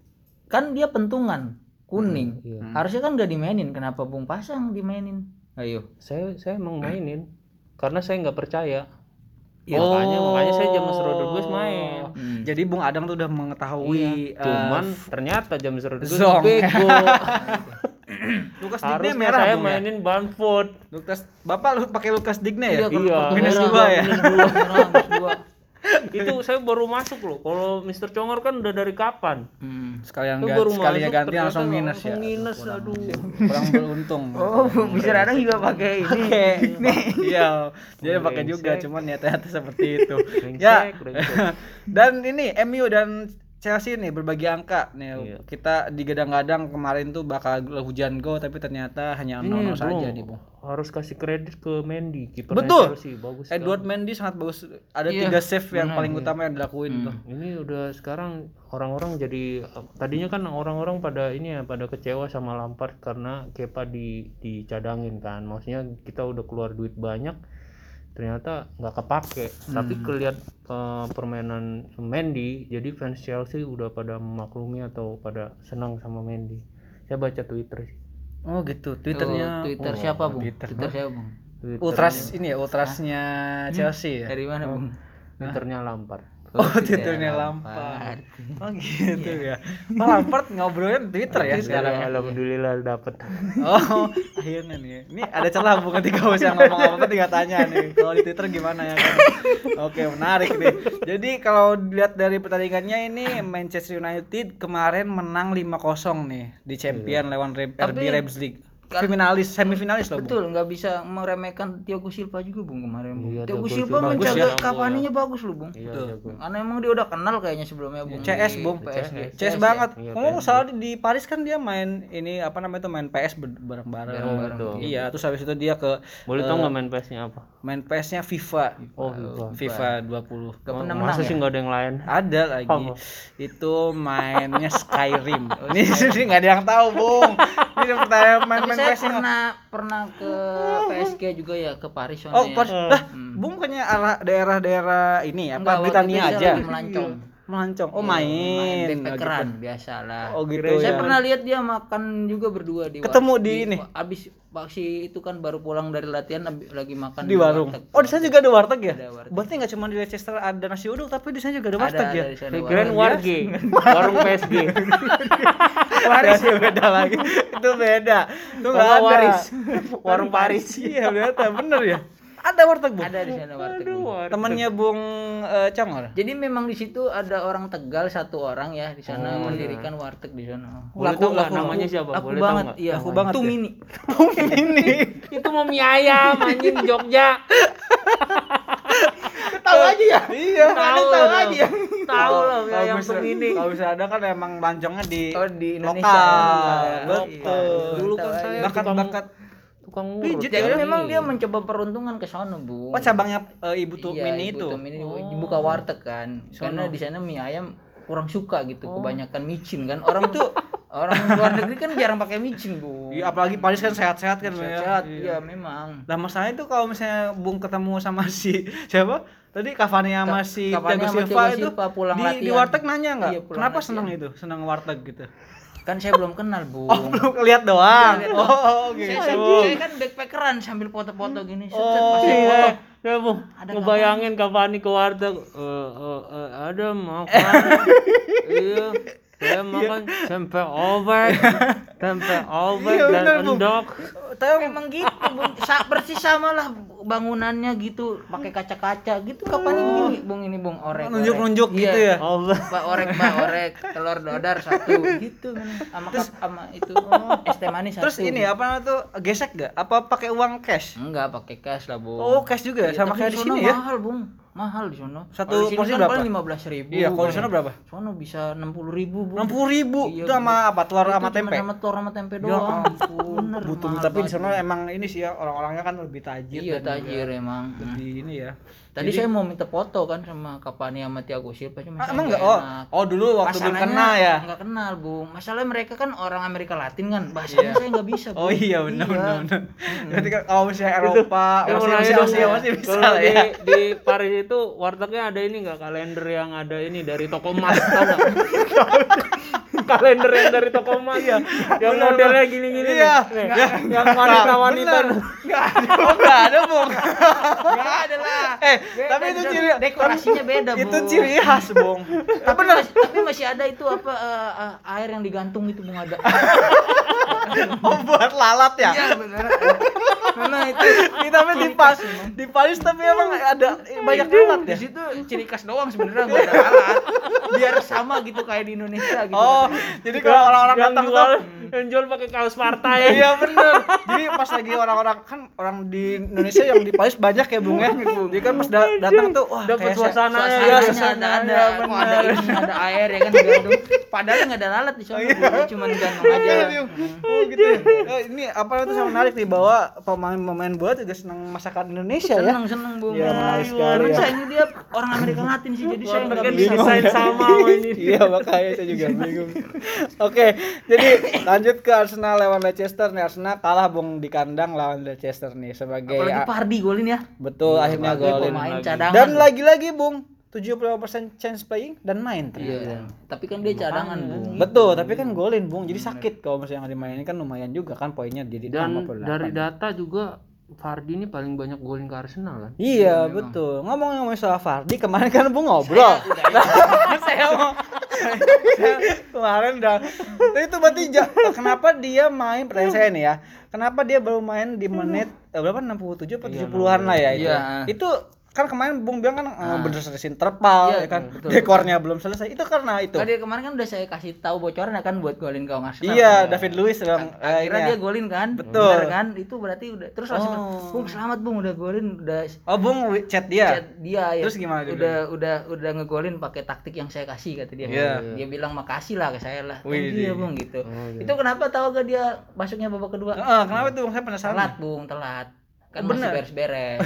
[SPEAKER 3] kan dia pentungan kuning.
[SPEAKER 2] Iya.
[SPEAKER 3] Harusnya kan nggak dimainin. Kenapa Bung pasang dimainin? Ayo.
[SPEAKER 2] Saya saya emang mainin karena saya nggak percaya.
[SPEAKER 1] Ya.
[SPEAKER 2] Makanya
[SPEAKER 1] Oh.
[SPEAKER 2] makanya saya James Rodriguez main.
[SPEAKER 3] Hmm.
[SPEAKER 1] Jadi Bung Adang tuh udah mengetahui
[SPEAKER 2] Iya.
[SPEAKER 1] eh,
[SPEAKER 2] Cuman ternyata James Rodriguez
[SPEAKER 1] Zong.
[SPEAKER 2] bego.
[SPEAKER 1] Lukas Digne merah
[SPEAKER 2] saya
[SPEAKER 1] Bung, ya?
[SPEAKER 2] mainin Bamford.
[SPEAKER 1] Lukas Bapak lu pakai Lukas Digne ya?
[SPEAKER 2] Iya.
[SPEAKER 1] Minus
[SPEAKER 3] merah,
[SPEAKER 1] dua ya?
[SPEAKER 3] Minus dua. minus
[SPEAKER 2] itu saya baru masuk loh. Kalau Mr. Congor kan udah dari kapan?
[SPEAKER 3] Hmm.
[SPEAKER 1] Sekalian ganti,
[SPEAKER 2] baru
[SPEAKER 1] sekalinya
[SPEAKER 2] masuk,
[SPEAKER 1] ganti langsung minus ya.
[SPEAKER 2] minus, aduh.
[SPEAKER 1] Kurang beruntung.
[SPEAKER 3] Oh, bisa kadang juga pakai ini. Nih.
[SPEAKER 1] Iya, jadi pakai juga cuman ya ternyata seperti itu. Ya. Dan ini MU dan Chelsea nih berbagi angka nih.
[SPEAKER 2] Iya.
[SPEAKER 1] Kita digadang-gadang kemarin tuh bakal hujan go tapi ternyata hanya 0-0
[SPEAKER 2] Ini,
[SPEAKER 1] saja nih, Bung.
[SPEAKER 2] Harus kasih kredit ke Mendy, kiper
[SPEAKER 1] Betul.
[SPEAKER 2] Chelsea, bagus.
[SPEAKER 1] Edward Mendy sangat bagus. Ada
[SPEAKER 3] Iya,
[SPEAKER 1] tiga save yang
[SPEAKER 3] benar,
[SPEAKER 1] paling
[SPEAKER 3] iya.
[SPEAKER 1] utama yang dilakuin tuh.
[SPEAKER 2] sekali. Ini udah sekarang orang-orang jadi tadinya kan orang-orang pada ini ya pada kecewa sama Lampard karena Kepa di dicadangin kan. Maksudnya kita udah keluar duit banyak ternyata nggak kepake tapi kelihat eh, permainan Mendy jadi fans Chelsea udah pada memaklumi atau pada senang sama Mendy saya baca Twitter sih
[SPEAKER 1] Oh gitu.
[SPEAKER 3] Oh,
[SPEAKER 1] Twitternya
[SPEAKER 3] Twitter siapa, Bung?
[SPEAKER 1] Twitter.
[SPEAKER 3] Twitter siapa, Bung?
[SPEAKER 1] Ultras ini ya, ultrasnya Chelsea ya.
[SPEAKER 3] Dari mana, Bung?
[SPEAKER 2] Twitternya Lampard
[SPEAKER 1] Oh, Twitternya Lampard. Oh gitu ya. Pak Lampard ngobrolin Twitter ya sekarang ya.
[SPEAKER 2] alhamdulillah dapat
[SPEAKER 1] Oh, akhirnya nih. Ini ada celah bukan tiga usah ngomong apa-apa tinggal tanya nih. Kalau di Twitter gimana ya kan? Oke, menarik nih. Jadi kalau dilihat dari pertandingannya ini Manchester United kemarin menang 5-0 nih di champion lawan Re- RB Leipzig. Finalis, semifinalis loh.
[SPEAKER 3] Betul, nggak bisa meremehkan Thiago Silva juga, Bung, kemarin, Bung.
[SPEAKER 2] Iya,
[SPEAKER 3] Thiago
[SPEAKER 2] Thiago
[SPEAKER 3] Silva menjaga
[SPEAKER 1] ya.
[SPEAKER 3] Cavani-nya bagus loh, Bung.
[SPEAKER 2] iya
[SPEAKER 1] Betul.
[SPEAKER 2] jago.
[SPEAKER 3] Karena emang dia udah kenal kayaknya sebelumnya, Bung.
[SPEAKER 1] CS,
[SPEAKER 3] di
[SPEAKER 1] Bung.
[SPEAKER 3] PSG.
[SPEAKER 1] CS
[SPEAKER 3] ya?
[SPEAKER 1] banget.
[SPEAKER 2] Iya,
[SPEAKER 1] Ngomong
[SPEAKER 2] PSG.
[SPEAKER 1] salah di, di Paris kan dia main ini apa namanya itu main PS bareng-bareng.
[SPEAKER 3] Bareng-bareng,
[SPEAKER 1] Iya, terus habis itu dia ke
[SPEAKER 2] boleh tau nggak main PS-nya apa
[SPEAKER 1] main PS-nya FIFA.
[SPEAKER 2] oh FIFA
[SPEAKER 1] FIFA 20.
[SPEAKER 3] Gak
[SPEAKER 2] Oh,
[SPEAKER 3] pernah
[SPEAKER 2] masa
[SPEAKER 3] menang
[SPEAKER 2] sih
[SPEAKER 3] ya?
[SPEAKER 2] nggak ada yang lain
[SPEAKER 1] Ada lagi.
[SPEAKER 2] Apa?
[SPEAKER 1] Itu mainnya Skyrim. Ini sini nggak ada yang tahu, Bung. Ini pertanyaan main-main
[SPEAKER 3] saya pernah pernah ke PSG juga ya ke Paris
[SPEAKER 1] Oh. Paris. Lah, Bung bukannya daerah-daerah ini apa
[SPEAKER 3] Enggak, waktu
[SPEAKER 1] Britania aja.
[SPEAKER 3] melancong.
[SPEAKER 1] Melancong. Oh,
[SPEAKER 3] Iya,
[SPEAKER 1] main.
[SPEAKER 3] backpackeran
[SPEAKER 1] Oh,
[SPEAKER 3] biasalah.
[SPEAKER 1] gitu. Oh, gitu
[SPEAKER 3] Saya
[SPEAKER 1] ya.
[SPEAKER 3] pernah lihat dia makan juga berdua di
[SPEAKER 1] Ketemu
[SPEAKER 3] war-
[SPEAKER 1] di ini?
[SPEAKER 3] Abis Paksi itu kan baru pulang dari latihan lagi makan
[SPEAKER 1] di warung.
[SPEAKER 3] warteg.
[SPEAKER 1] Oh, di sana juga ada warteg ya?
[SPEAKER 3] Ada warteg.
[SPEAKER 1] Berarti nggak cuma di Leicester ada nasi uduk, tapi di sana juga ada
[SPEAKER 3] Ada,
[SPEAKER 1] warteg ya?
[SPEAKER 3] ada di warteg.
[SPEAKER 2] kirain warge warung PSG
[SPEAKER 1] Waris beda lagi. Itu beda. Itu nggak
[SPEAKER 2] waris warung Paris
[SPEAKER 1] Iya, ternyata bener ya. Ada warteg, Bu.
[SPEAKER 3] Ada di sana warteg.
[SPEAKER 2] Aduh, warteg.
[SPEAKER 1] Temennya Bung eh, Congor.
[SPEAKER 3] Jadi memang di situ ada orang Tegal satu orang ya di sana
[SPEAKER 1] Oh,
[SPEAKER 3] mendirikan warteg di sana.
[SPEAKER 2] boleh
[SPEAKER 1] Laku-
[SPEAKER 2] tau nggak
[SPEAKER 1] laku-
[SPEAKER 2] namanya siapa
[SPEAKER 3] Laku
[SPEAKER 2] boleh
[SPEAKER 3] banget, iya.
[SPEAKER 1] Laku banget
[SPEAKER 3] Itu
[SPEAKER 1] ya?
[SPEAKER 3] mini.
[SPEAKER 1] ini.
[SPEAKER 2] itu mau mie ayam anjing di Jogja
[SPEAKER 3] Tahu aja ya?
[SPEAKER 1] Iya.
[SPEAKER 2] tahu
[SPEAKER 3] tahu
[SPEAKER 2] lah.
[SPEAKER 3] aja.
[SPEAKER 2] tahu lah mie
[SPEAKER 1] Kalau
[SPEAKER 2] ayam
[SPEAKER 1] bisa-
[SPEAKER 2] ini
[SPEAKER 1] Kalau bisa ada kan emang lancongnya di
[SPEAKER 3] Oh di Indonesia.
[SPEAKER 1] lokal.
[SPEAKER 3] ya.
[SPEAKER 1] Betul.
[SPEAKER 2] Dulu kan
[SPEAKER 3] Tahu
[SPEAKER 2] saya.
[SPEAKER 1] Bakat-bakat
[SPEAKER 2] tukang ngurut
[SPEAKER 1] Pijit
[SPEAKER 3] Jadi
[SPEAKER 1] ya?
[SPEAKER 3] memang dia mencoba peruntungan ke sana, Bu.
[SPEAKER 1] Oh, cabangnya eh, Ibu tuh
[SPEAKER 3] Iya,
[SPEAKER 1] mini
[SPEAKER 3] Ibu
[SPEAKER 1] itu.
[SPEAKER 3] Tum ini dibuka warteg kan. Karena
[SPEAKER 1] Sono.
[SPEAKER 3] di sana mie ayam kurang suka gitu, kebanyakan micin kan. Orang itu orang luar negeri kan jarang pakai micin, Bu.
[SPEAKER 1] Iya, apalagi Paris kan sehat-sehat kan, ya.
[SPEAKER 3] Sehat, iya memang.
[SPEAKER 1] Lah masalahnya itu kalau misalnya Bung ketemu sama si siapa? Tadi Cavani sama si Thiago Silva itu
[SPEAKER 3] pulang
[SPEAKER 1] di, di warteg nanya nggak?
[SPEAKER 3] Iya,
[SPEAKER 1] Kenapa
[SPEAKER 3] latihan.
[SPEAKER 1] senang itu? Senang warteg gitu.
[SPEAKER 3] Kan saya belum kenal, Bu.
[SPEAKER 1] Oh, belum lihat doang.
[SPEAKER 3] Iya, lihat
[SPEAKER 1] Oh,
[SPEAKER 3] Saya,
[SPEAKER 1] gitu.
[SPEAKER 3] saya, saya kan backpackeran sambil foto-foto gini. Set, set,
[SPEAKER 1] Oh,
[SPEAKER 3] saya
[SPEAKER 2] Iya, ya bu,
[SPEAKER 3] Ada
[SPEAKER 2] ngebayangin Cavani ke warteg, Eh, eh, eh, ada makan, iya, saya makan tempe ovek tempe ovek
[SPEAKER 1] Iya,
[SPEAKER 2] dan
[SPEAKER 1] bener,
[SPEAKER 2] endok
[SPEAKER 1] Tahu
[SPEAKER 3] Emang gitu, Bung. Sa persis sama lah bangunannya gitu, pakai kaca-kaca gitu. Kapan ini gini, Bung ini Bung orek.
[SPEAKER 1] nunjuk-nunjuk gitu
[SPEAKER 3] Iya.
[SPEAKER 1] ya.
[SPEAKER 2] Allah
[SPEAKER 3] Mbak orek, mbak orek, telur dadar satu gitu. Sama kap- sama itu es teh manis satu.
[SPEAKER 1] Terus ini apa namanya tuh gesek gak? Apa pakai uang cash?
[SPEAKER 3] Enggak pakai cash lah, Bung.
[SPEAKER 1] Oh, cash juga
[SPEAKER 3] Iya,
[SPEAKER 1] sama
[SPEAKER 3] tapi
[SPEAKER 1] kayak di sini ya?
[SPEAKER 3] Mahal, Bung. Mahal di sono.
[SPEAKER 1] Satu porsi
[SPEAKER 3] kan
[SPEAKER 1] berapa?
[SPEAKER 3] paling 15 ribu.
[SPEAKER 1] Iya, kalau di sana berapa?
[SPEAKER 3] Sono bisa 60 ribu, Bung.
[SPEAKER 1] 60 ribu
[SPEAKER 3] Iya,
[SPEAKER 1] itu sama apa? Telur sama tempe.
[SPEAKER 3] Sama telur sama tempe
[SPEAKER 1] Ya
[SPEAKER 3] doang.
[SPEAKER 1] ampun,
[SPEAKER 3] Bener,
[SPEAKER 1] butuh tapi di sana
[SPEAKER 3] Bung.
[SPEAKER 1] emang ini sih ya orang-orangnya kan lebih tajir.
[SPEAKER 3] Iya, tajir emang.
[SPEAKER 1] Lebih ini ya.
[SPEAKER 3] Tadi saya mau minta foto kan sama Kapani sama Tiago Silva cuma
[SPEAKER 1] Ah, emang
[SPEAKER 3] nggak
[SPEAKER 1] enggak? Oh, oh dulu waktu belum kenal ya.
[SPEAKER 3] Enggak kenal, Bung. Masalah mereka kan orang Amerika Latin kan. Bahasanya saya nggak bisa, Bung.
[SPEAKER 1] Oh iya benar
[SPEAKER 3] Iya.
[SPEAKER 1] benar. Berarti kan kalau misalnya Eropa, masih masih masih
[SPEAKER 2] ya.
[SPEAKER 1] bisa
[SPEAKER 2] di,
[SPEAKER 1] ya.
[SPEAKER 2] di Paris itu wartegnya ada ini nggak kalender yang ada ini dari toko emas? kalender yang dari toko emas ya yang modelnya gini-gini
[SPEAKER 1] Iya.
[SPEAKER 2] nih. Nih, yang wanita-wanita
[SPEAKER 1] Bener. Enggak ada. Oh, enggak ada, Bung.
[SPEAKER 3] Enggak ada lah.
[SPEAKER 1] Eh,
[SPEAKER 3] Beda,
[SPEAKER 1] tapi itu ciri
[SPEAKER 3] dekorasinya beda, Bung.
[SPEAKER 1] Itu ciri khas, Bung.
[SPEAKER 3] tapi, masih, tapi masih ada itu apa eh, eh, air yang digantung itu Bung ada.
[SPEAKER 1] Oh, buat lalat ya.
[SPEAKER 3] Iya, benar. Memang itu
[SPEAKER 1] tapi di pas di Paris tapi emang ada banyak lalat
[SPEAKER 3] di
[SPEAKER 1] ya.
[SPEAKER 3] situ ciri khas doang sebenarnya nggak ada alat. Biar sama gitu kayak di Indonesia gitu.
[SPEAKER 1] Oh, jadi kalau orang-orang datang
[SPEAKER 2] jual
[SPEAKER 1] tuh
[SPEAKER 2] yang jual pakai kaos partai ya
[SPEAKER 1] Iya bener. Jadi pas lagi orang-orang kan orang di Indonesia yang di Paris banyak ya bung ya. Jadi kan pas da- datang tuh wah
[SPEAKER 2] Dapat
[SPEAKER 1] kayak
[SPEAKER 2] suasana ya.
[SPEAKER 1] Iya,
[SPEAKER 3] suasananya ada ada ada
[SPEAKER 1] bener.
[SPEAKER 3] ini ada air ya kan digantung padahal nggak ada lalat di sana Bu. cuma digantung aja
[SPEAKER 1] Iya, Oh gitu. ya. Oh, ini apa itu sama menarik nih bahwa pemain-pemain bola juga senang masakan Indonesia ya.
[SPEAKER 3] seneng seneng bu
[SPEAKER 1] Iya, menarik sekali ya.
[SPEAKER 3] saya ini dia orang Amerika Latin sih jadi saya nggak bisa
[SPEAKER 2] sama ini
[SPEAKER 1] Iya makanya saya juga bingung. Oke, jadi lanjut ke Arsenal lawan Leicester nih. Arsenal kalah bung di kandang lawan Leicester nih sebagai
[SPEAKER 3] apalagi Pardi golin ya
[SPEAKER 1] betul akhirnya
[SPEAKER 3] Sebagai
[SPEAKER 1] golin.
[SPEAKER 3] pemain cadangan
[SPEAKER 1] Dan lagi-lagi bung 75% chance playing dan main ternyata.
[SPEAKER 3] iya tapi kan dia cadangan bu
[SPEAKER 1] Betul, tapi kan golin bung, jadi sakit kalau misalnya nggak dimainin kan lumayan juga kan poinnya jadi
[SPEAKER 2] dan dari data juga Fardi ini paling banyak golin ke Arsenal kan
[SPEAKER 1] Iya betul. Ngomong-ngomong soal Fardi kemarin kan bung ngobrol. saya mau saya kemarin udah itu berarti kenapa dia main pertanyaan saya nih ya. Kenapa dia baru main di menit eh, berapa 67 atau 70-an lah ya itu.
[SPEAKER 3] Iya.
[SPEAKER 1] Itu kan kemarin Bung bilang kan uh, bener selesai terpal
[SPEAKER 3] Iya,
[SPEAKER 1] ya kan.
[SPEAKER 3] betul,
[SPEAKER 1] Dekornya belum selesai. Itu karena itu.
[SPEAKER 3] Tadi kemarin kan udah saya kasih tahu bocoran ya kan buat golin gawang Arsenal.
[SPEAKER 1] Iya, David Luiz bilang eh,
[SPEAKER 3] Akhirnya
[SPEAKER 1] ya.
[SPEAKER 3] dia golin kan?
[SPEAKER 1] Betul.
[SPEAKER 3] Bener kan? Itu berarti udah terus langsung
[SPEAKER 1] Oh.
[SPEAKER 3] Bung selamat Bung udah golin udah
[SPEAKER 1] Oh, Bung chat dia.
[SPEAKER 3] chat dia ya.
[SPEAKER 1] Terus gimana dia
[SPEAKER 3] Udah udah udah ngegolin pakai taktik yang saya kasih kata dia.
[SPEAKER 1] Iya.
[SPEAKER 3] Dia bilang makasih lah ke saya lah.
[SPEAKER 1] Wih,
[SPEAKER 3] you ya
[SPEAKER 1] iya.
[SPEAKER 3] Bung gitu.
[SPEAKER 2] Oh, iya.
[SPEAKER 3] Itu kenapa tahu gak dia masuknya babak kedua?
[SPEAKER 1] Heeh, kenapa tuh Bung? Saya penasaran.
[SPEAKER 3] Telat Bung, telat. Kan
[SPEAKER 1] Oh,
[SPEAKER 3] masih
[SPEAKER 1] bener.
[SPEAKER 3] beres-beres.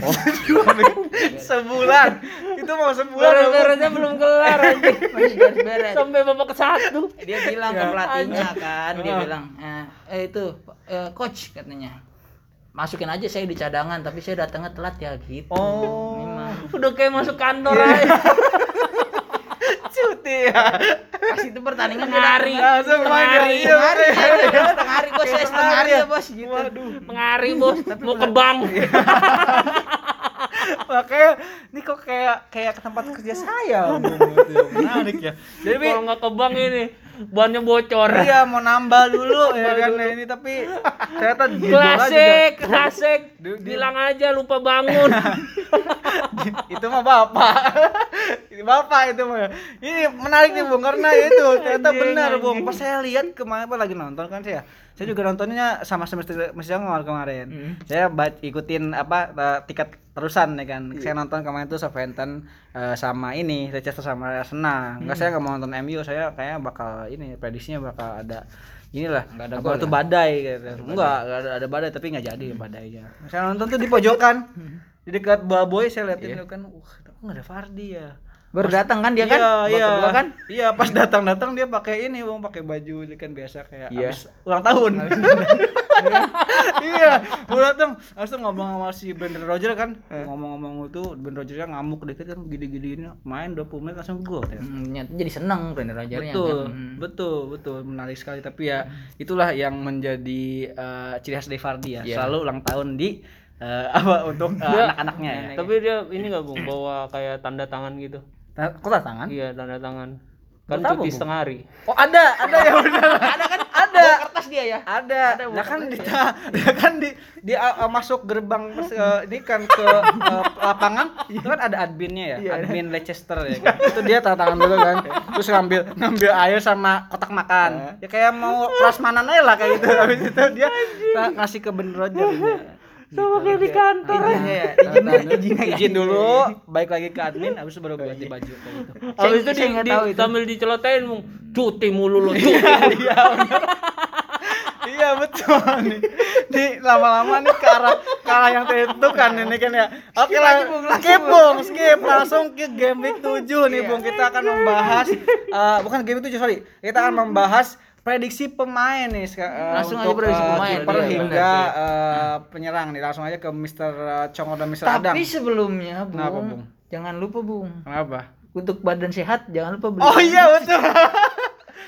[SPEAKER 1] sebulan. itu mau sebulan. ya,
[SPEAKER 2] beres-beresnya belum kelar anjing.
[SPEAKER 3] masih beres-beres.
[SPEAKER 2] sampai babak ke satu
[SPEAKER 3] Dia bilang ke
[SPEAKER 1] Ya.
[SPEAKER 3] pelatihnya kan, dia bilang, eh, eh itu eh, coach katanya. Masukin aja saya di cadangan, tapi saya datangnya telat ya gitu.
[SPEAKER 1] Oh.
[SPEAKER 3] Memang.
[SPEAKER 2] udah kayak masuk kantor
[SPEAKER 1] Iya.
[SPEAKER 2] aja
[SPEAKER 1] Cuti ya.
[SPEAKER 3] Pas itu pertandingan
[SPEAKER 2] hari.
[SPEAKER 3] setengah hari,
[SPEAKER 1] Iya,
[SPEAKER 3] setengah hari,
[SPEAKER 1] iya.
[SPEAKER 3] saya setengah hari bos, saya setengah hari ya bos gitu.
[SPEAKER 1] Waduh.
[SPEAKER 2] mengari bos mau ke bank
[SPEAKER 1] Makanya ini kok kayak kayak ke tempat kerja saya. Bung. Gitu. Menarik ya. Jadi
[SPEAKER 2] kalau nggak ke bank ini bannya bocor.
[SPEAKER 1] Iya mau nambah dulu ya kan? nah, ini tapi ternyata
[SPEAKER 2] klasik
[SPEAKER 1] juga.
[SPEAKER 2] klasik.
[SPEAKER 1] Di-
[SPEAKER 2] bilang aja lupa bangun.
[SPEAKER 1] Itu mah bapak. Ini bapak itu mah. Ini menarik nih bung karena itu ternyata benar bung. pas saya lihat kemarin apa lagi nonton kan saya saya juga nontonnya sama semester semester kemarin kemarin
[SPEAKER 3] Hmm.
[SPEAKER 1] saya ba- ikutin apa tiket terusan ya kan
[SPEAKER 3] Iya.
[SPEAKER 1] saya nonton kemarin tuh Southampton eh, sama ini Leicester sama Arsenal
[SPEAKER 3] Hmm.
[SPEAKER 1] enggak saya nggak mau nonton MU saya kayak bakal ini prediksinya bakal ada inilah
[SPEAKER 3] Nggak ada
[SPEAKER 1] apa
[SPEAKER 3] gol
[SPEAKER 1] itu
[SPEAKER 3] ya?
[SPEAKER 1] badai gitu enggak nggak ada, ada badai tapi nggak jadi badainya saya nonton tuh di pojokan di dekat Baboy saya liatin
[SPEAKER 3] Iya.
[SPEAKER 1] kan wah nggak ada Fardi ya
[SPEAKER 3] Baru datang kan dia kan?
[SPEAKER 1] iya
[SPEAKER 3] Babak
[SPEAKER 1] iya
[SPEAKER 3] kedua kan?
[SPEAKER 1] iya pas datang datang dia pakai ini bang pakai baju ini kan biasa kayak
[SPEAKER 3] Iya.
[SPEAKER 1] habis ulang tahun iya gue datang langsung ngomong sama si Brendan Roger kan ngomong-ngomong itu Brendan Rogernya ngamuk dikit kan gini-gini ini main 20 menit langsung gol ya.
[SPEAKER 3] Hmm, jadi seneng Brendan Rodgers-nya
[SPEAKER 1] betul
[SPEAKER 3] kan? Hmm.
[SPEAKER 1] betul betul menarik sekali tapi ya itulah yang menjadi eh, ciri khas dari Fardi ya
[SPEAKER 3] Iya.
[SPEAKER 1] selalu ulang tahun di eh, apa untuk eh,
[SPEAKER 2] Dia-
[SPEAKER 1] anak-anaknya ya.
[SPEAKER 2] tapi dia ini nggak bung bawa kayak tanda tangan gitu
[SPEAKER 1] Nah, kok tangan
[SPEAKER 2] iya tanda tangan kan
[SPEAKER 1] Buat
[SPEAKER 2] cuti setengah hari
[SPEAKER 1] Oh ada, ada ya benar.
[SPEAKER 3] ada kan
[SPEAKER 1] Ada.
[SPEAKER 3] bawa kertas dia ya
[SPEAKER 1] Ada.
[SPEAKER 3] Ada,
[SPEAKER 1] Nah kan di dia kan di dia uh, masuk gerbang uh, ini kan ke uh, lapangan itu kan ada adminnya ya, admin Leicester ya kan. Itu dia tanda tangan dulu kan. Terus ngambil ngambil air sama kotak makan. Ya kayak mau prasmanan aja lah kayak gitu. Habis itu dia ngasih ke Ben Roger ini.
[SPEAKER 2] Sama kayak di kantor
[SPEAKER 3] izinnya ya
[SPEAKER 1] Izin,
[SPEAKER 3] izin
[SPEAKER 1] izin, izin dulu, baik lagi ke admin, habis itu baru ganti baju kayak gitu.
[SPEAKER 2] Habis itu di, di,
[SPEAKER 3] itu.
[SPEAKER 2] sambil dicelotein mung cuti mulu lu cuti
[SPEAKER 1] Iya bener. Iya betul nih. Nih lama-lama nih ke arah ke arah yang tentukan ini kan ya. Oke lah, skip Bung, skip langsung ke game week 7 nih Bung. Kita akan membahas eh, bukan game week 7 sorry. Kita akan membahas prediksi pemain nih seka- eh,
[SPEAKER 3] Langsung aja
[SPEAKER 1] untuk
[SPEAKER 3] prediksi
[SPEAKER 1] eh,
[SPEAKER 3] pemain,
[SPEAKER 1] kiper
[SPEAKER 3] iya,
[SPEAKER 1] hingga
[SPEAKER 3] bener.
[SPEAKER 1] eh, penyerang nih. Langsung aja ke Mr. Chongo dan Mr. Adam.
[SPEAKER 3] tapi sebelumnya bung,
[SPEAKER 1] Kenapa, Bung?
[SPEAKER 3] jangan lupa bung
[SPEAKER 1] Kenapa?
[SPEAKER 3] untuk badan sehat jangan lupa beli
[SPEAKER 1] Oh iya betul.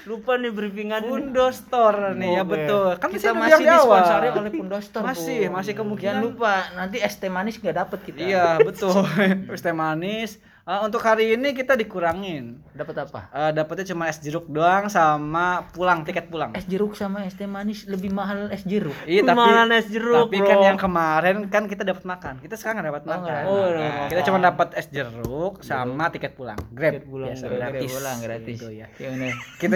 [SPEAKER 2] lupa nih briefingan
[SPEAKER 1] Fundo Store nih ya
[SPEAKER 2] Oke.
[SPEAKER 1] betul. Kan
[SPEAKER 3] kita masih disponsori oleh Pundostor
[SPEAKER 1] Masih,
[SPEAKER 3] Bung.
[SPEAKER 1] masih kemungkinan.
[SPEAKER 3] jangan lupa nanti es teh manis nggak dapet kita
[SPEAKER 1] Iya betul. Es teh manis. Eh, untuk hari ini kita dikurangin.
[SPEAKER 3] dapat apa
[SPEAKER 1] Eh, dapatnya cuma es jeruk doang sama pulang tiket pulang.
[SPEAKER 3] es jeruk sama es teh manis lebih mahal es jeruk
[SPEAKER 1] Iya tapi
[SPEAKER 2] Kemahalan es jeruk,
[SPEAKER 1] tapi
[SPEAKER 2] bro.
[SPEAKER 1] kan yang kemarin kan kita dapat makan. Kita sekarang nggak dapat
[SPEAKER 3] Oh,
[SPEAKER 1] makan.
[SPEAKER 2] Oh,
[SPEAKER 1] Nah,
[SPEAKER 2] dapat
[SPEAKER 1] kita cuma dapat es jeruk sama tiket pulang. Grab.
[SPEAKER 2] Tiket pulang,
[SPEAKER 1] Biasa,
[SPEAKER 2] Grab.
[SPEAKER 1] gratis.
[SPEAKER 3] pulang gratis
[SPEAKER 1] Gitu ya. Kita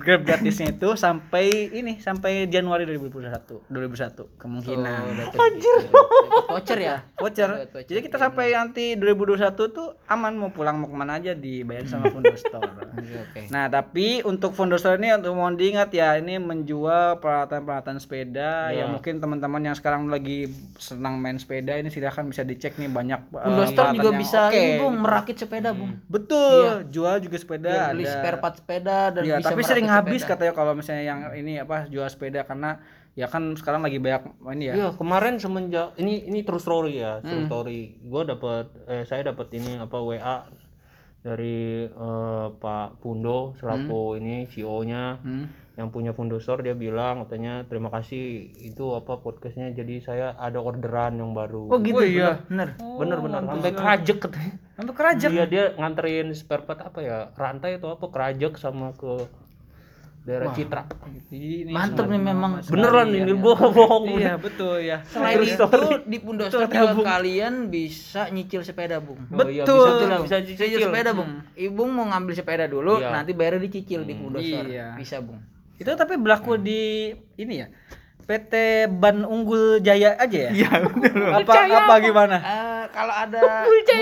[SPEAKER 1] Grab gratisnya itu sampai ini sampai Januari 2021. 2021 kemungkinan.
[SPEAKER 3] Anjir. Dapat voucher ya
[SPEAKER 1] voucher. Jadi kita sampai nanti 2021 tuh aman mau pulang mau ke mana aja dibayar sama Fundo Store.
[SPEAKER 3] Oke.
[SPEAKER 1] Nah tapi untuk Fundo Store ini untuk mohon diingat ya ini menjual peralatan-peralatan sepeda ya mungkin teman-teman yang sekarang lagi senang main sepeda ini silahkan bisa dicek nih banyak eh,
[SPEAKER 3] Pundostor
[SPEAKER 1] peralatan
[SPEAKER 3] juga
[SPEAKER 1] yang
[SPEAKER 3] bisa
[SPEAKER 1] oke.
[SPEAKER 3] ini bung merakit sepeda bung
[SPEAKER 1] Betul, jual juga sepeda
[SPEAKER 3] Biar beli
[SPEAKER 1] ada.
[SPEAKER 3] spare part sepeda dan
[SPEAKER 1] Iya,
[SPEAKER 3] bisa
[SPEAKER 1] tapi sering habis
[SPEAKER 3] sepeda.
[SPEAKER 1] katanya kalau misalnya yang ini apa jual sepeda karena ya kan sekarang lagi banyak ini ya.
[SPEAKER 2] Iya, kemarin semenjak ini ini true story ya, true story. Gua dapat eh saya dapat ini apa WA dari eh, Pak Pundo selaku ini CEO-nya
[SPEAKER 1] Hmm.
[SPEAKER 2] yang punya Pundo Store dia bilang katanya terima kasih itu apa podcastnya jadi saya ada orderan yang baru.
[SPEAKER 3] oh gitu
[SPEAKER 1] Oh, iya.
[SPEAKER 3] bener
[SPEAKER 2] Bener-bener sampai kerajek katanya.
[SPEAKER 1] Sampai kerajak.
[SPEAKER 2] Iya dia nganterin spare part apa ya rantai atau apa kerajek sama ke daerah Citra.
[SPEAKER 1] Ini
[SPEAKER 3] mantep nih memang
[SPEAKER 2] Beneran ini gua nggak bohong.
[SPEAKER 1] Iya, betul ya.
[SPEAKER 3] selain itu di Pundostor juga kalian bisa nyicil sepeda bung
[SPEAKER 2] Oh, iya,
[SPEAKER 1] Betul.
[SPEAKER 2] bisa tuh lah, bisa
[SPEAKER 3] Nyicil sepeda bung ibu mau ngambil sepeda dulu
[SPEAKER 2] Iya.
[SPEAKER 3] nanti bayarnya dicicil di Pundostor
[SPEAKER 1] Iya.
[SPEAKER 3] bisa bung
[SPEAKER 1] Itu tapi berlaku di ini ya. PT Ban Unggul Jaya aja ya? Iya, Apa apa gimana?
[SPEAKER 3] Eh, kalau ada mungkin,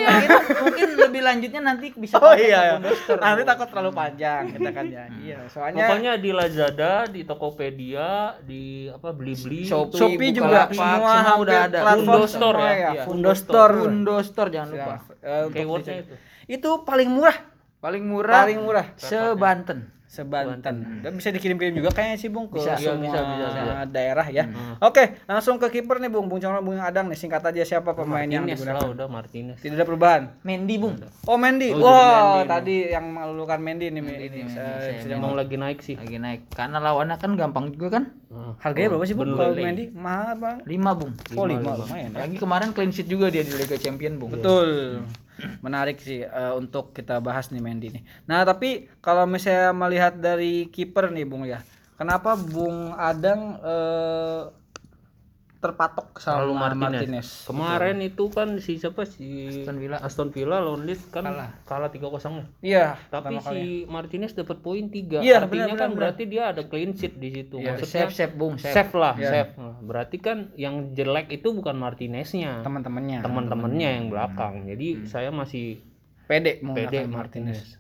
[SPEAKER 3] mungkin lebih lanjutnya nanti bisa
[SPEAKER 1] Oh iya, ya.
[SPEAKER 3] Pundostor,
[SPEAKER 1] nanti takut terlalu panjang kita kan ya. Iya, soalnya
[SPEAKER 2] Pokoknya di Lazada, di Tokopedia, di apa Blibli,
[SPEAKER 3] Shopee,
[SPEAKER 1] Shopee juga
[SPEAKER 3] Bukalapak,
[SPEAKER 1] semua,
[SPEAKER 3] semua
[SPEAKER 1] hampir
[SPEAKER 3] udah ada.
[SPEAKER 2] Fundo Store ya?
[SPEAKER 1] ya.
[SPEAKER 2] Iya,
[SPEAKER 1] Fundo
[SPEAKER 2] Fundo
[SPEAKER 1] Store.
[SPEAKER 3] Jangan lupa
[SPEAKER 1] untuk
[SPEAKER 2] keywordnya itu.
[SPEAKER 1] Itu paling murah,
[SPEAKER 3] paling murah
[SPEAKER 1] paling murah
[SPEAKER 3] sebanten
[SPEAKER 1] sebanten. Dan bisa dikirim-kirim juga kayaknya sih Bung ke
[SPEAKER 3] Bisa,
[SPEAKER 1] semua
[SPEAKER 2] bisa, bisa, bisa.
[SPEAKER 1] daerah ya. Oke, langsung ke kiper nih Bung, Bung Congro, Bung Adang nih singkat aja siapa pemain yang
[SPEAKER 2] Martinez
[SPEAKER 1] digunakan.
[SPEAKER 2] lah udah Martinez.
[SPEAKER 1] Tidak ada perubahan.
[SPEAKER 3] Mendy bung
[SPEAKER 1] Oh Mendy,
[SPEAKER 2] Oh, Mendy,
[SPEAKER 1] tadi yang melulukan Mendy nih ini,
[SPEAKER 3] Mendy, Mendy,
[SPEAKER 1] sedang-
[SPEAKER 2] Emang lagi naik sih.
[SPEAKER 3] lagi naik karena lawannya kan gampang juga kan
[SPEAKER 1] Harganya berapa sih Bung kalau Mendy? Mahal bang?
[SPEAKER 3] lima bung
[SPEAKER 1] Oh lima, lumayan. ya.
[SPEAKER 3] lagi kemarin clean sheet juga dia di Liga Champion bung
[SPEAKER 1] Betul. Menarik sih eh, untuk kita bahas nih Mendy nih. Nah tapi kalau misalnya melihat dari kiper nih Bung ya, kenapa Bung Adang eh, terpatok sama
[SPEAKER 2] Selalu
[SPEAKER 1] Martinez?
[SPEAKER 2] Martinez. Kemarin itu kan si siapa si
[SPEAKER 3] Aston Villa.
[SPEAKER 2] Aston Villa lawan Leeds kan
[SPEAKER 3] Kalah.
[SPEAKER 2] kalah 3-0 ya.
[SPEAKER 1] Iya.
[SPEAKER 2] Tapi si Martinez dapat poin 3.
[SPEAKER 1] Iya,
[SPEAKER 2] Artinya
[SPEAKER 1] benar,
[SPEAKER 2] kan
[SPEAKER 1] benar,
[SPEAKER 2] berarti dia ada clean sheet di situ.
[SPEAKER 1] Iya,
[SPEAKER 2] Maksudnya
[SPEAKER 3] save save bung save,
[SPEAKER 2] save lah,
[SPEAKER 1] Iya.
[SPEAKER 2] save. Berarti kan yang jelek itu bukan Martineznya,
[SPEAKER 1] teman-temannya.
[SPEAKER 2] teman-temannya yang belakang. Jadi saya masih
[SPEAKER 1] Pede mau
[SPEAKER 2] pede
[SPEAKER 1] menggunakan
[SPEAKER 2] Martinez.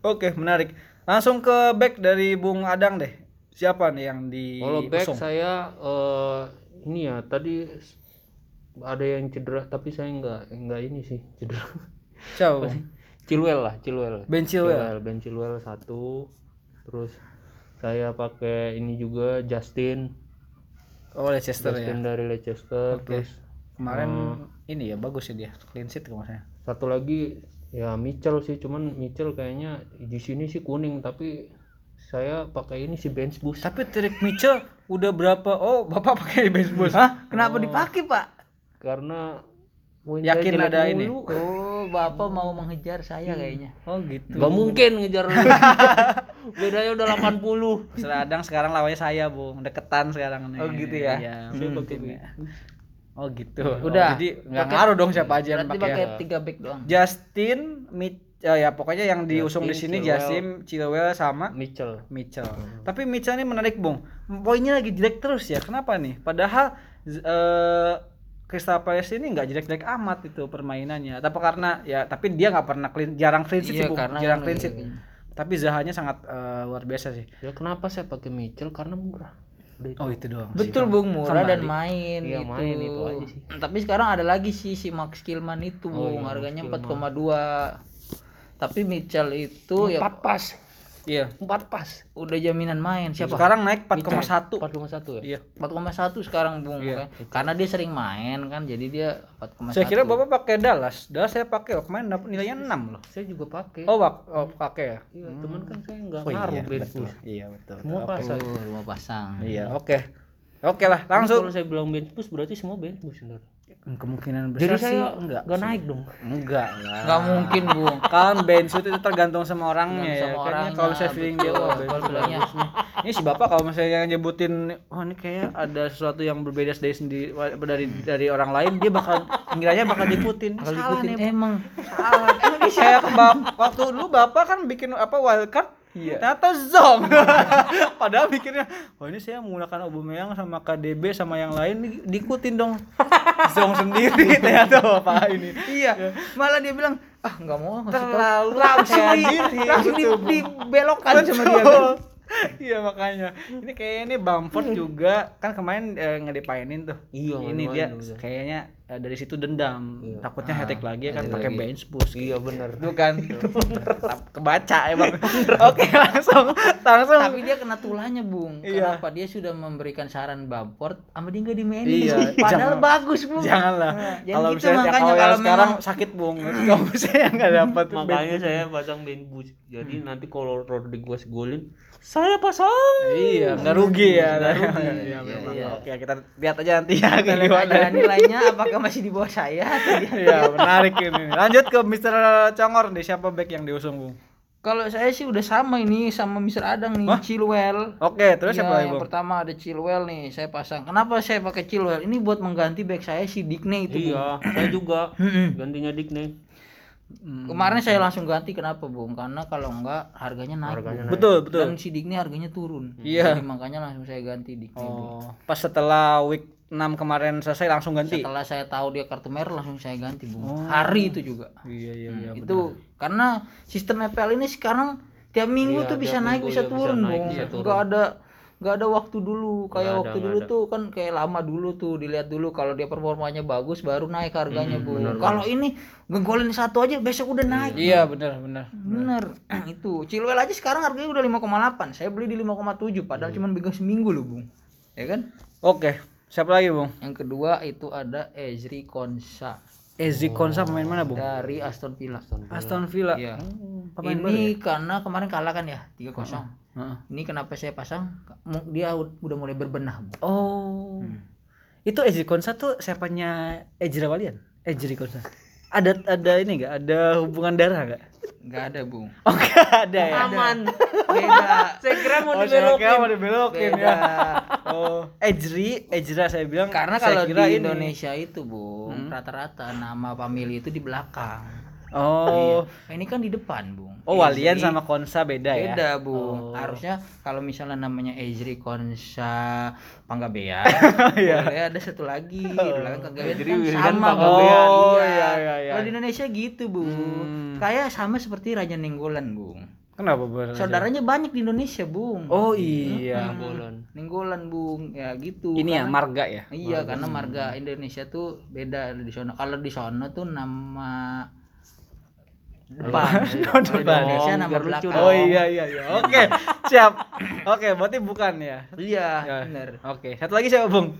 [SPEAKER 1] Oke, menarik. Langsung ke back dari Bung Adang deh. Siapa nih yang di
[SPEAKER 2] Kalau back
[SPEAKER 1] usung?
[SPEAKER 2] saya eh, ini ya tadi ada yang cedera tapi saya nggak nggak ini sih cedera.
[SPEAKER 1] Siapa?
[SPEAKER 2] Chilwell lah, Chilwell.
[SPEAKER 1] Ben Chilwell.
[SPEAKER 2] Ben Chilwell satu. Terus saya pakai ini juga Justin,
[SPEAKER 1] Oh, Leicester ya.
[SPEAKER 2] Justin dari Leicester.
[SPEAKER 1] Oke.
[SPEAKER 2] Terus
[SPEAKER 1] Kemarin ini ya bagus ya dia. Clean sheet kemarin.
[SPEAKER 2] satu lagi ya Mitchell sih, cuman Mitchell kayaknya di sini sih kuning tapi saya pakai ini si bench boost.
[SPEAKER 1] Tapi Trick Mitchell udah berapa? Oh, Bapak pakai bench boost.
[SPEAKER 3] Hah? kenapa dipakai pak
[SPEAKER 2] Karena
[SPEAKER 1] Yakin ada ini?
[SPEAKER 3] Oh, Bapak mau mengejar saya kayaknya.
[SPEAKER 1] Oh gitu.
[SPEAKER 2] Gak mungkin ngejar. Bedanya udah 80.
[SPEAKER 1] Seradang sekarang lawannya saya, Bung. Deketan sekarang nih.
[SPEAKER 3] Oh, gitu ya?
[SPEAKER 1] Iya,
[SPEAKER 3] Hmm.
[SPEAKER 1] mungkin ya. Oh gitu.
[SPEAKER 3] Udah.
[SPEAKER 1] Oh, jadi nggak ngaruh dong siapa aja yang
[SPEAKER 3] Berarti
[SPEAKER 1] pakai.
[SPEAKER 3] pakai tiga back doang.
[SPEAKER 1] Justin, Mitch, ya, ya pokoknya yang diusung di sini
[SPEAKER 2] Chilwell.
[SPEAKER 1] Justin, Chilwell sama
[SPEAKER 2] Mitchell.
[SPEAKER 1] Mitchell. Tapi Mitchell ini menarik, Bung. Poinnya lagi jelek terus ya. Kenapa nih? Padahal eh Crystal Palace ini nggak jelek-jelek amat itu permainannya. Tapi karena ya tapi dia nggak pernah clean, jarang clean sheet sih,
[SPEAKER 3] Iya,
[SPEAKER 1] Bung.
[SPEAKER 3] karena
[SPEAKER 1] jarang clean sheet. Tapi Zahanya sangat eh, luar biasa sih.
[SPEAKER 2] Ya kenapa saya pakai Mitchell? Karena murah. Itu.
[SPEAKER 1] Oh itu doang. sih,
[SPEAKER 3] Betul. Bung murah dan
[SPEAKER 1] Kembali.
[SPEAKER 3] main
[SPEAKER 2] Iya,
[SPEAKER 3] gitu.
[SPEAKER 2] main itu aja sih.
[SPEAKER 3] Tapi sekarang ada lagi sih si Max Killman itu
[SPEAKER 2] Oh,
[SPEAKER 3] Bung,
[SPEAKER 2] iya,
[SPEAKER 3] harganya
[SPEAKER 2] Max
[SPEAKER 3] 4,2. Tapi Mitchell itu ya
[SPEAKER 2] Empat pas.
[SPEAKER 1] Iya.
[SPEAKER 2] Empat pas.
[SPEAKER 3] udah jaminan main siapa?
[SPEAKER 1] Sekarang naik 4,1.
[SPEAKER 2] 4,1 ya?
[SPEAKER 1] Iya.
[SPEAKER 3] 4,1 sekarang Bung
[SPEAKER 1] Iya.
[SPEAKER 3] kan? Karena dia sering main kan jadi dia 4,1.
[SPEAKER 1] Saya kira Bapak pakai Dallas. Dallas saya pakai oh, kemarin dapat nilainya 6 loh.
[SPEAKER 2] Saya juga pakai.
[SPEAKER 1] Oh, wak- oh pakai ya.
[SPEAKER 2] Iya, teman kan saya nggak
[SPEAKER 1] Oh,
[SPEAKER 2] ngaruh
[SPEAKER 1] iya, betul. Iya, betul.
[SPEAKER 2] Semua pasang.
[SPEAKER 3] Oh, rumah pasang.
[SPEAKER 1] Iya, oke. Oke lah, langsung.
[SPEAKER 2] Kalau saya bilang band push berarti semua band push bener.
[SPEAKER 1] Kemungkinan
[SPEAKER 2] Jadi
[SPEAKER 1] besar sih
[SPEAKER 2] saya
[SPEAKER 1] enggak.
[SPEAKER 2] nggak naik dong.
[SPEAKER 1] Enggak lah.
[SPEAKER 3] Enggak mungkin Bung.
[SPEAKER 1] Kan bensu itu tergantung sama orangnya ya.
[SPEAKER 3] Sama
[SPEAKER 1] Kayaknya
[SPEAKER 3] orangnya,
[SPEAKER 1] kalau saya feeling dia wah nih. Ini si Bapak kalau misalnya nyebutin oh ini kayak ada sesuatu yang berbeda dari sendiri dari dari orang lain dia bakal ngiranya bakal diikutin.
[SPEAKER 3] Kalau
[SPEAKER 1] Salah nih,
[SPEAKER 3] emang
[SPEAKER 1] salah. Ini saya ke bap- waktu dulu Bapak kan bikin apa wildcard
[SPEAKER 3] Iya.
[SPEAKER 1] Ternyata zong. Padahal mikirnya, oh ini saya menggunakan Aubameyang sama KDB sama yang lain di- diikutin dong. zong sendiri ternyata Bapak ini.
[SPEAKER 3] Iya, malah dia bilang, ah nggak mau ngasih tahu."
[SPEAKER 1] Terlalu
[SPEAKER 3] langsung di, langsung di, dibelokkan sama dia kan.
[SPEAKER 1] Iya makanya. Ini kayaknya ini Bamford juga kan kemarin eh, ngedepainin tuh.
[SPEAKER 2] Iya,
[SPEAKER 1] Ini dia kayaknya eh, dari situ dendam.
[SPEAKER 2] Iya.
[SPEAKER 1] Takutnya hat-trick lagi kan pakai
[SPEAKER 3] lagi.
[SPEAKER 1] bench boost.
[SPEAKER 2] Iya benar.
[SPEAKER 1] Itu kan. Kebaca emang. Oke, langsung langsung.
[SPEAKER 3] Tapi dia kena tulahnya, Bung.
[SPEAKER 1] Iya.
[SPEAKER 3] Kenapa dia sudah memberikan saran Bamford, sama dia nggak dimainin.
[SPEAKER 1] Iya,
[SPEAKER 3] Padahal
[SPEAKER 1] jangan-
[SPEAKER 3] bagus, Bung.
[SPEAKER 1] Janganlah.
[SPEAKER 3] Nah, jangan
[SPEAKER 1] kalau
[SPEAKER 3] gitu
[SPEAKER 1] misalnya
[SPEAKER 3] makanya
[SPEAKER 1] kalau, sekarang
[SPEAKER 3] memang-
[SPEAKER 1] sakit bung. Kalau saya nggak dapat
[SPEAKER 2] Makanya saya pasang band push. Jadi nanti kalau Rodriguez golin, saya pasang.
[SPEAKER 1] Iya, nggak rugi ya.
[SPEAKER 3] Nggak rugi.
[SPEAKER 1] Iya,
[SPEAKER 3] Iya,
[SPEAKER 1] memang.
[SPEAKER 3] iya.
[SPEAKER 1] Oke, kita lihat aja nanti ya
[SPEAKER 3] nilainya apakah masih di bawah saya
[SPEAKER 1] Iya, menarik ini. Lanjut ke Mr. Congor nih, siapa back yang diusung, Bung?
[SPEAKER 3] Kalau saya sih udah sama ini sama Mr. Adang nih,
[SPEAKER 1] Hah?
[SPEAKER 3] Chilwell.
[SPEAKER 1] Oke, terus
[SPEAKER 3] Iya,
[SPEAKER 1] siapa lagi,
[SPEAKER 3] yang
[SPEAKER 1] Bung?
[SPEAKER 3] pertama ada Chilwell nih, saya pasang. Kenapa saya pakai Chilwell? Ini buat mengganti back saya si Digne itu. Bung.
[SPEAKER 2] Iya, saya juga gantinya Digne.
[SPEAKER 1] Hmm.
[SPEAKER 3] Kemarin saya langsung ganti kenapa, Bung? Karena kalau enggak harganya naik.
[SPEAKER 2] Harganya
[SPEAKER 3] Bung.
[SPEAKER 1] Betul, betul.
[SPEAKER 3] Dan si Digne harganya turun.
[SPEAKER 1] Iya.
[SPEAKER 3] Jadi makanya langsung saya ganti Digne. Bung.
[SPEAKER 1] Oh, pas setelah week 6 kemarin selesai langsung ganti.
[SPEAKER 3] Setelah saya tahu dia kartu merah langsung saya ganti, Bung.
[SPEAKER 1] Oh.
[SPEAKER 3] Hari itu juga.
[SPEAKER 1] Iya, iya, iya.
[SPEAKER 3] itu karena sistem EPL ini sekarang tiap minggu
[SPEAKER 2] Iya,
[SPEAKER 3] tuh bisa naik bisa
[SPEAKER 2] ya bisa
[SPEAKER 3] turun
[SPEAKER 2] naik,
[SPEAKER 3] bung
[SPEAKER 2] bisa turun.
[SPEAKER 3] nggak ada nggak ada waktu dulu kayak
[SPEAKER 2] ada,
[SPEAKER 3] waktu dulu
[SPEAKER 2] ada.
[SPEAKER 3] tuh kan kayak lama dulu tuh dilihat dulu kalau dia performanya bagus baru naik harganya
[SPEAKER 2] Hmm,
[SPEAKER 3] bung
[SPEAKER 2] benar,
[SPEAKER 3] kalau ini ngegolin satu aja besok udah naik
[SPEAKER 1] Iya, benar, benar.
[SPEAKER 3] bener itu Chilwell aja sekarang harganya udah 5,8 saya beli di 5,7 padahal
[SPEAKER 2] Hmm.
[SPEAKER 3] cuma pegang seminggu loh bung ya kan
[SPEAKER 1] Oke, siapa lagi, Bung?
[SPEAKER 3] yang kedua itu ada Ezri Konsa
[SPEAKER 1] Ezi Konsa pemain mana, Bung?
[SPEAKER 3] dari Aston Villa
[SPEAKER 1] Aston Villa.
[SPEAKER 3] Iya.
[SPEAKER 1] Oh, pemain baru ya?
[SPEAKER 3] ini karena kemarin kalah kan ya 3-0
[SPEAKER 1] Heeh.
[SPEAKER 3] Ini kenapa saya pasang? Dia ud- udah mulai berbenah. Bu.
[SPEAKER 1] Oh.
[SPEAKER 3] Hmm.
[SPEAKER 1] Itu Ezi Konsa tuh siapanya Ejra Walian? Ejri Konsa. Ada ada ini enggak? Ada hubungan darah enggak?
[SPEAKER 3] Nggak ada, Bung.
[SPEAKER 1] Oh, enggak ada ya.
[SPEAKER 2] Aman.
[SPEAKER 3] Beda.
[SPEAKER 2] saya kira mau
[SPEAKER 1] Oh, saya kira
[SPEAKER 2] dibelokin.
[SPEAKER 1] mau dibelokin
[SPEAKER 3] Beda.
[SPEAKER 1] ya. Oh, Ejri, Ejra saya bilang.
[SPEAKER 3] Karena
[SPEAKER 1] saya
[SPEAKER 3] kalau di
[SPEAKER 1] kira ini.
[SPEAKER 3] Indonesia itu, Bung, rata-rata nama family itu di belakang.
[SPEAKER 1] Oh.
[SPEAKER 3] Iya. Ini kan di depan, Bung.
[SPEAKER 1] Oh, Walian
[SPEAKER 3] Ezri
[SPEAKER 1] sama Konsa beda, ya.
[SPEAKER 3] beda, Bung.
[SPEAKER 1] Oh.
[SPEAKER 3] Harusnya kalau misalnya namanya Ezri Konsa Panggabean,
[SPEAKER 1] Iya.
[SPEAKER 3] boleh ada satu lagi. Di belakang Panggabean
[SPEAKER 2] Ezri
[SPEAKER 3] kan sama,
[SPEAKER 2] Panggabean.
[SPEAKER 1] Oh, iya, iya, iya.
[SPEAKER 3] Kalau di Indonesia gitu, Bung.
[SPEAKER 1] Hmm.
[SPEAKER 3] Kayak sama seperti Raja Nenggolan, Bung.
[SPEAKER 1] Kenapa, Bung?
[SPEAKER 3] Saudaranya banyak di Indonesia, Bung.
[SPEAKER 1] Oh, iya.
[SPEAKER 2] Bolan.
[SPEAKER 3] Nenggolan, Bung. Ya gitu.
[SPEAKER 1] Ini ya
[SPEAKER 3] Karena-
[SPEAKER 1] marga ya.
[SPEAKER 3] Iya, karena marga Indonesia tuh beda di sana. Kalau di sana tuh nama depan. Di
[SPEAKER 1] Depan.
[SPEAKER 3] Indonesia
[SPEAKER 2] Dong,
[SPEAKER 3] nama
[SPEAKER 2] lucu
[SPEAKER 3] belakang.
[SPEAKER 1] Oh iya iya iya. Oke, siap. Oke, berarti bukan ya.
[SPEAKER 3] Iya,
[SPEAKER 1] Ya.
[SPEAKER 3] benar.
[SPEAKER 1] Oke, satu lagi siapa, Bung?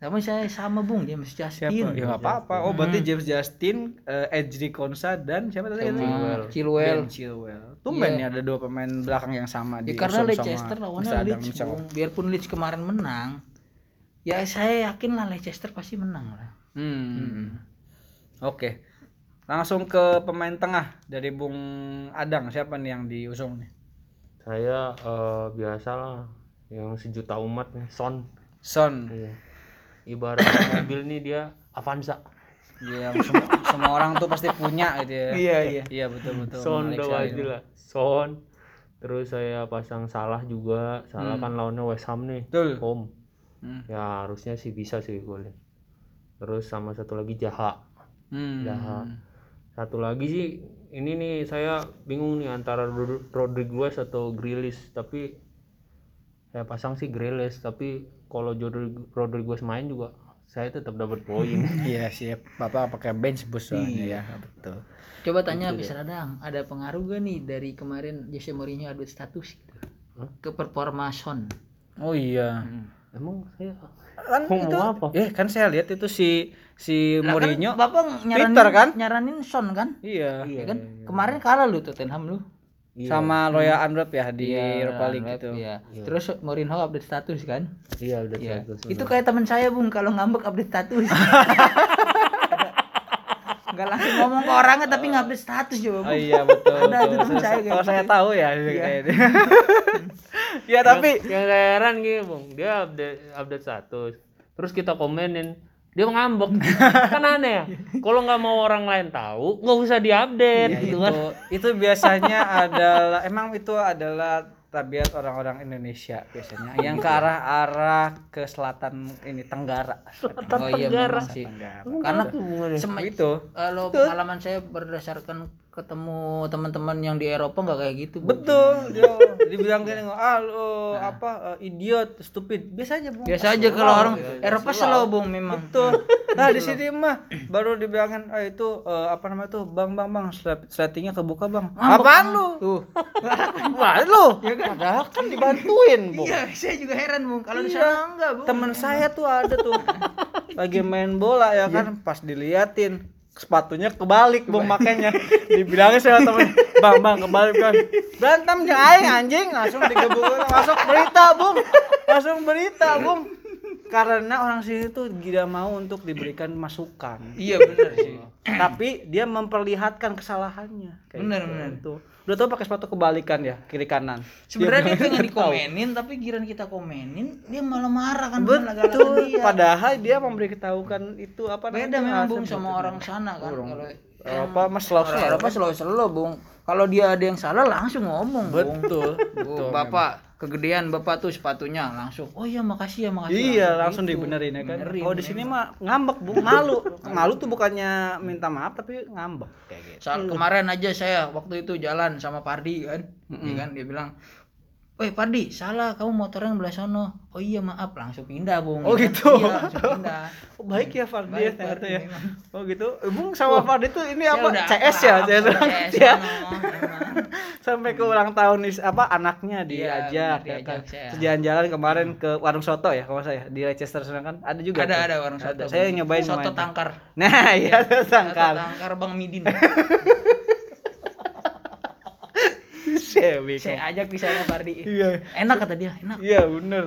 [SPEAKER 3] Sama saya sama, Bung, James Justin.
[SPEAKER 1] Siapa? Ya nggak apa-apa. Oh, berarti James Justin, eh, Edri Konsa dan siapa tadi? Katanya?
[SPEAKER 3] Chilwell.
[SPEAKER 1] Ben Chilwell. Tumben
[SPEAKER 3] Iya.
[SPEAKER 1] ya ada dua pemain belakang yang sama
[SPEAKER 3] Ya,
[SPEAKER 1] di
[SPEAKER 3] karena Leicester lawannya Leeds. Biarpun Leeds kemarin menang, ya saya yakin lah Leicester pasti menang lah.
[SPEAKER 1] Hmm. Oke. Langsung ke pemain tengah dari Bung Adang. Siapa nih yang diusung nih?
[SPEAKER 2] Saya eh, biasa lah yang sejuta umat nih, Son.
[SPEAKER 1] Son.
[SPEAKER 2] Iya. Ibarat mobil nih dia Avanza.
[SPEAKER 1] Iya, semua, semua orang tuh pasti punya gitu ya.
[SPEAKER 3] Iya, iya.
[SPEAKER 1] Iya, betul betul.
[SPEAKER 2] Son udah wajib lah. Son. Terus saya pasang Salah juga. Salah kan lawannya West Ham nih.
[SPEAKER 1] Betul.
[SPEAKER 2] Home.
[SPEAKER 1] Hmm.
[SPEAKER 2] Ya harusnya sih bisa sih golin. Terus sama satu lagi Jaha.
[SPEAKER 1] Hmm.
[SPEAKER 2] Jaha. Satu lagi sih ini nih saya bingung nih antara Rod- Rodriguez atau Grealish tapi saya pasang sih Grealish tapi kalau Rodriguez main juga saya tetap dapat poin.
[SPEAKER 1] Iya, siap. Bapak pakai bench boost soalnya ya. Betul.
[SPEAKER 3] Coba tanya Bisa Radang, ada pengaruh gak nih dari kemarin Jose Mourinho update status gitu? Ke performa Son.
[SPEAKER 1] Oh iya.
[SPEAKER 2] Emang saya
[SPEAKER 1] Kan itu
[SPEAKER 2] apa?
[SPEAKER 1] Eh, kan saya lihat itu si si
[SPEAKER 3] Lah kan
[SPEAKER 1] Mourinho.
[SPEAKER 3] Bapak nyaranin,
[SPEAKER 1] Twitter kan?
[SPEAKER 3] nyaranin Son kan?
[SPEAKER 1] Iya.
[SPEAKER 3] Ya kan? Kemarin kalah lu Tottenham lu.
[SPEAKER 1] Sama Royal Antwerp ya di Europa League
[SPEAKER 3] Lab,
[SPEAKER 1] gitu.
[SPEAKER 3] iya. Terus Mourinho update status kan?
[SPEAKER 2] iya udah
[SPEAKER 3] Iya.
[SPEAKER 2] status.
[SPEAKER 3] Itu kayak teman saya Bung kalau ngambek update status. Enggak langsung ngomong ke orangnya tapi ngupdate status coba
[SPEAKER 1] Oh
[SPEAKER 3] Bung.
[SPEAKER 1] iya betul.
[SPEAKER 3] Ada itu teman
[SPEAKER 1] Saya- Kalau saya
[SPEAKER 3] gitu.
[SPEAKER 1] tahu ya kayak. Ya tapi
[SPEAKER 2] yang saya heran gitu bung. Dia update update status. Terus kita komenin. Dia ngambek. Kan aneh ya. Kalau nggak mau orang lain tahu nggak usah diupdate
[SPEAKER 1] Ya,
[SPEAKER 2] gitu
[SPEAKER 1] itu.
[SPEAKER 2] kan.
[SPEAKER 1] Itu biasanya adalah emang itu adalah tabiat orang-orang Indonesia biasanya. Yang ke arah arah ke selatan ini Tenggara.
[SPEAKER 3] Oh iya memang sih.
[SPEAKER 1] Tenggara.
[SPEAKER 3] Karena sem-
[SPEAKER 1] Itu.
[SPEAKER 3] Kalau pengalaman saya berdasarkan ketemu teman-teman yang di Eropa nggak kayak gitu.
[SPEAKER 1] Betul, yo. Dibilang gini, ah lu apa eh, idiot, stupid. Biasa aja, Bung.
[SPEAKER 3] Biasa aja kalau orang Eropa slow Bung memang.
[SPEAKER 1] Betul. Nah, di sini mah baru dibilangin ah itu eh, apa namanya tuh, Bang, Bang, Bang, settingnya kebuka, Bang. Apaan lu?
[SPEAKER 3] Tuh.
[SPEAKER 1] Wah, lu. Padahal kan dibantuin, Bung.
[SPEAKER 3] Iya, saya juga heran Bung. Kalau di sana enggak, Bung.
[SPEAKER 1] temen saya tuh ada tuh lagi main bola ya kan pas diliatin sepatunya kebalik bung makanya. Dibilangin sama temen bang bang kebalik kan berantem aing anjing. Langsung digebuk masuk berita bung. Langsung berita bung karena orang sini tuh tidak mau untuk diberikan masukan
[SPEAKER 3] Iya benar sih.
[SPEAKER 1] tapi dia memperlihatkan kesalahannya
[SPEAKER 3] Bener,
[SPEAKER 1] gitu.
[SPEAKER 3] bener.
[SPEAKER 1] Tuh. udah tau pakai sepatu kebalikan ya kiri kanan
[SPEAKER 3] Sebenarnya dia
[SPEAKER 1] Dia
[SPEAKER 3] pengen dikomenin, tapi giran kita komenin, dia malah marah kan
[SPEAKER 1] Betul.
[SPEAKER 3] dia.
[SPEAKER 1] Padahal dia memberitahukan itu apa
[SPEAKER 3] Beda
[SPEAKER 1] namanya,
[SPEAKER 3] memang
[SPEAKER 1] asam
[SPEAKER 3] Bung sama
[SPEAKER 1] gitu.
[SPEAKER 3] orang sana kan.
[SPEAKER 1] Orang
[SPEAKER 3] Kalau
[SPEAKER 1] Eropa mas selalu
[SPEAKER 3] orang Eropa selalu-selalu Bung. Kalau dia ada yang salah langsung ngomong Bung.
[SPEAKER 1] betul.
[SPEAKER 3] Bu, Bapak kegedean Bapak tuh sepatunya langsung. Oh iya makasih ya makasih.
[SPEAKER 1] Iya langsung
[SPEAKER 3] gitu.
[SPEAKER 1] dibenerin ya kan.
[SPEAKER 3] Benerin,
[SPEAKER 1] Kalau di sini mah ngambek bu, malu. malu tuh bukannya minta maaf tapi ngambek kayak gitu.
[SPEAKER 3] Soal kemarin aja saya waktu itu jalan sama Pardi kan, Iya kan dia bilang, "Woi Pardi, salah kamu motornya yang belah sono." Oh iya maaf, langsung pindah bung.
[SPEAKER 1] Oh,
[SPEAKER 3] Ya kan?
[SPEAKER 1] gitu.
[SPEAKER 3] Iya, langsung pindah.
[SPEAKER 1] Oh, baik ya Fardi
[SPEAKER 3] Baik,
[SPEAKER 1] ya ternyata ya.
[SPEAKER 3] memang.
[SPEAKER 1] Oh gitu. Bung sama Fardi tuh ini
[SPEAKER 3] Saya
[SPEAKER 1] apa? CS ya, saya.
[SPEAKER 3] CS
[SPEAKER 1] Ya. Sampai ke ulang tahun nih apa anaknya
[SPEAKER 3] Iya,
[SPEAKER 1] diajak ya
[SPEAKER 3] diajak
[SPEAKER 1] kan.
[SPEAKER 3] saya.
[SPEAKER 1] Terus Jalan-jalan kemarin ke warung soto ya kalau saya di Leicester sana kan ada juga.
[SPEAKER 3] Ada
[SPEAKER 1] tuh.
[SPEAKER 3] ada warung soto.
[SPEAKER 1] Saya
[SPEAKER 3] Bung.
[SPEAKER 1] nyobain
[SPEAKER 3] soto tangkar.
[SPEAKER 1] Nah, iya soto
[SPEAKER 3] Soto
[SPEAKER 1] tangkar.
[SPEAKER 3] tangkar Bang Midin.
[SPEAKER 1] Sewi.
[SPEAKER 3] saya ajak di sana Pardi.
[SPEAKER 1] Iya.
[SPEAKER 3] Enak kata dia, enak.
[SPEAKER 1] Iya bener.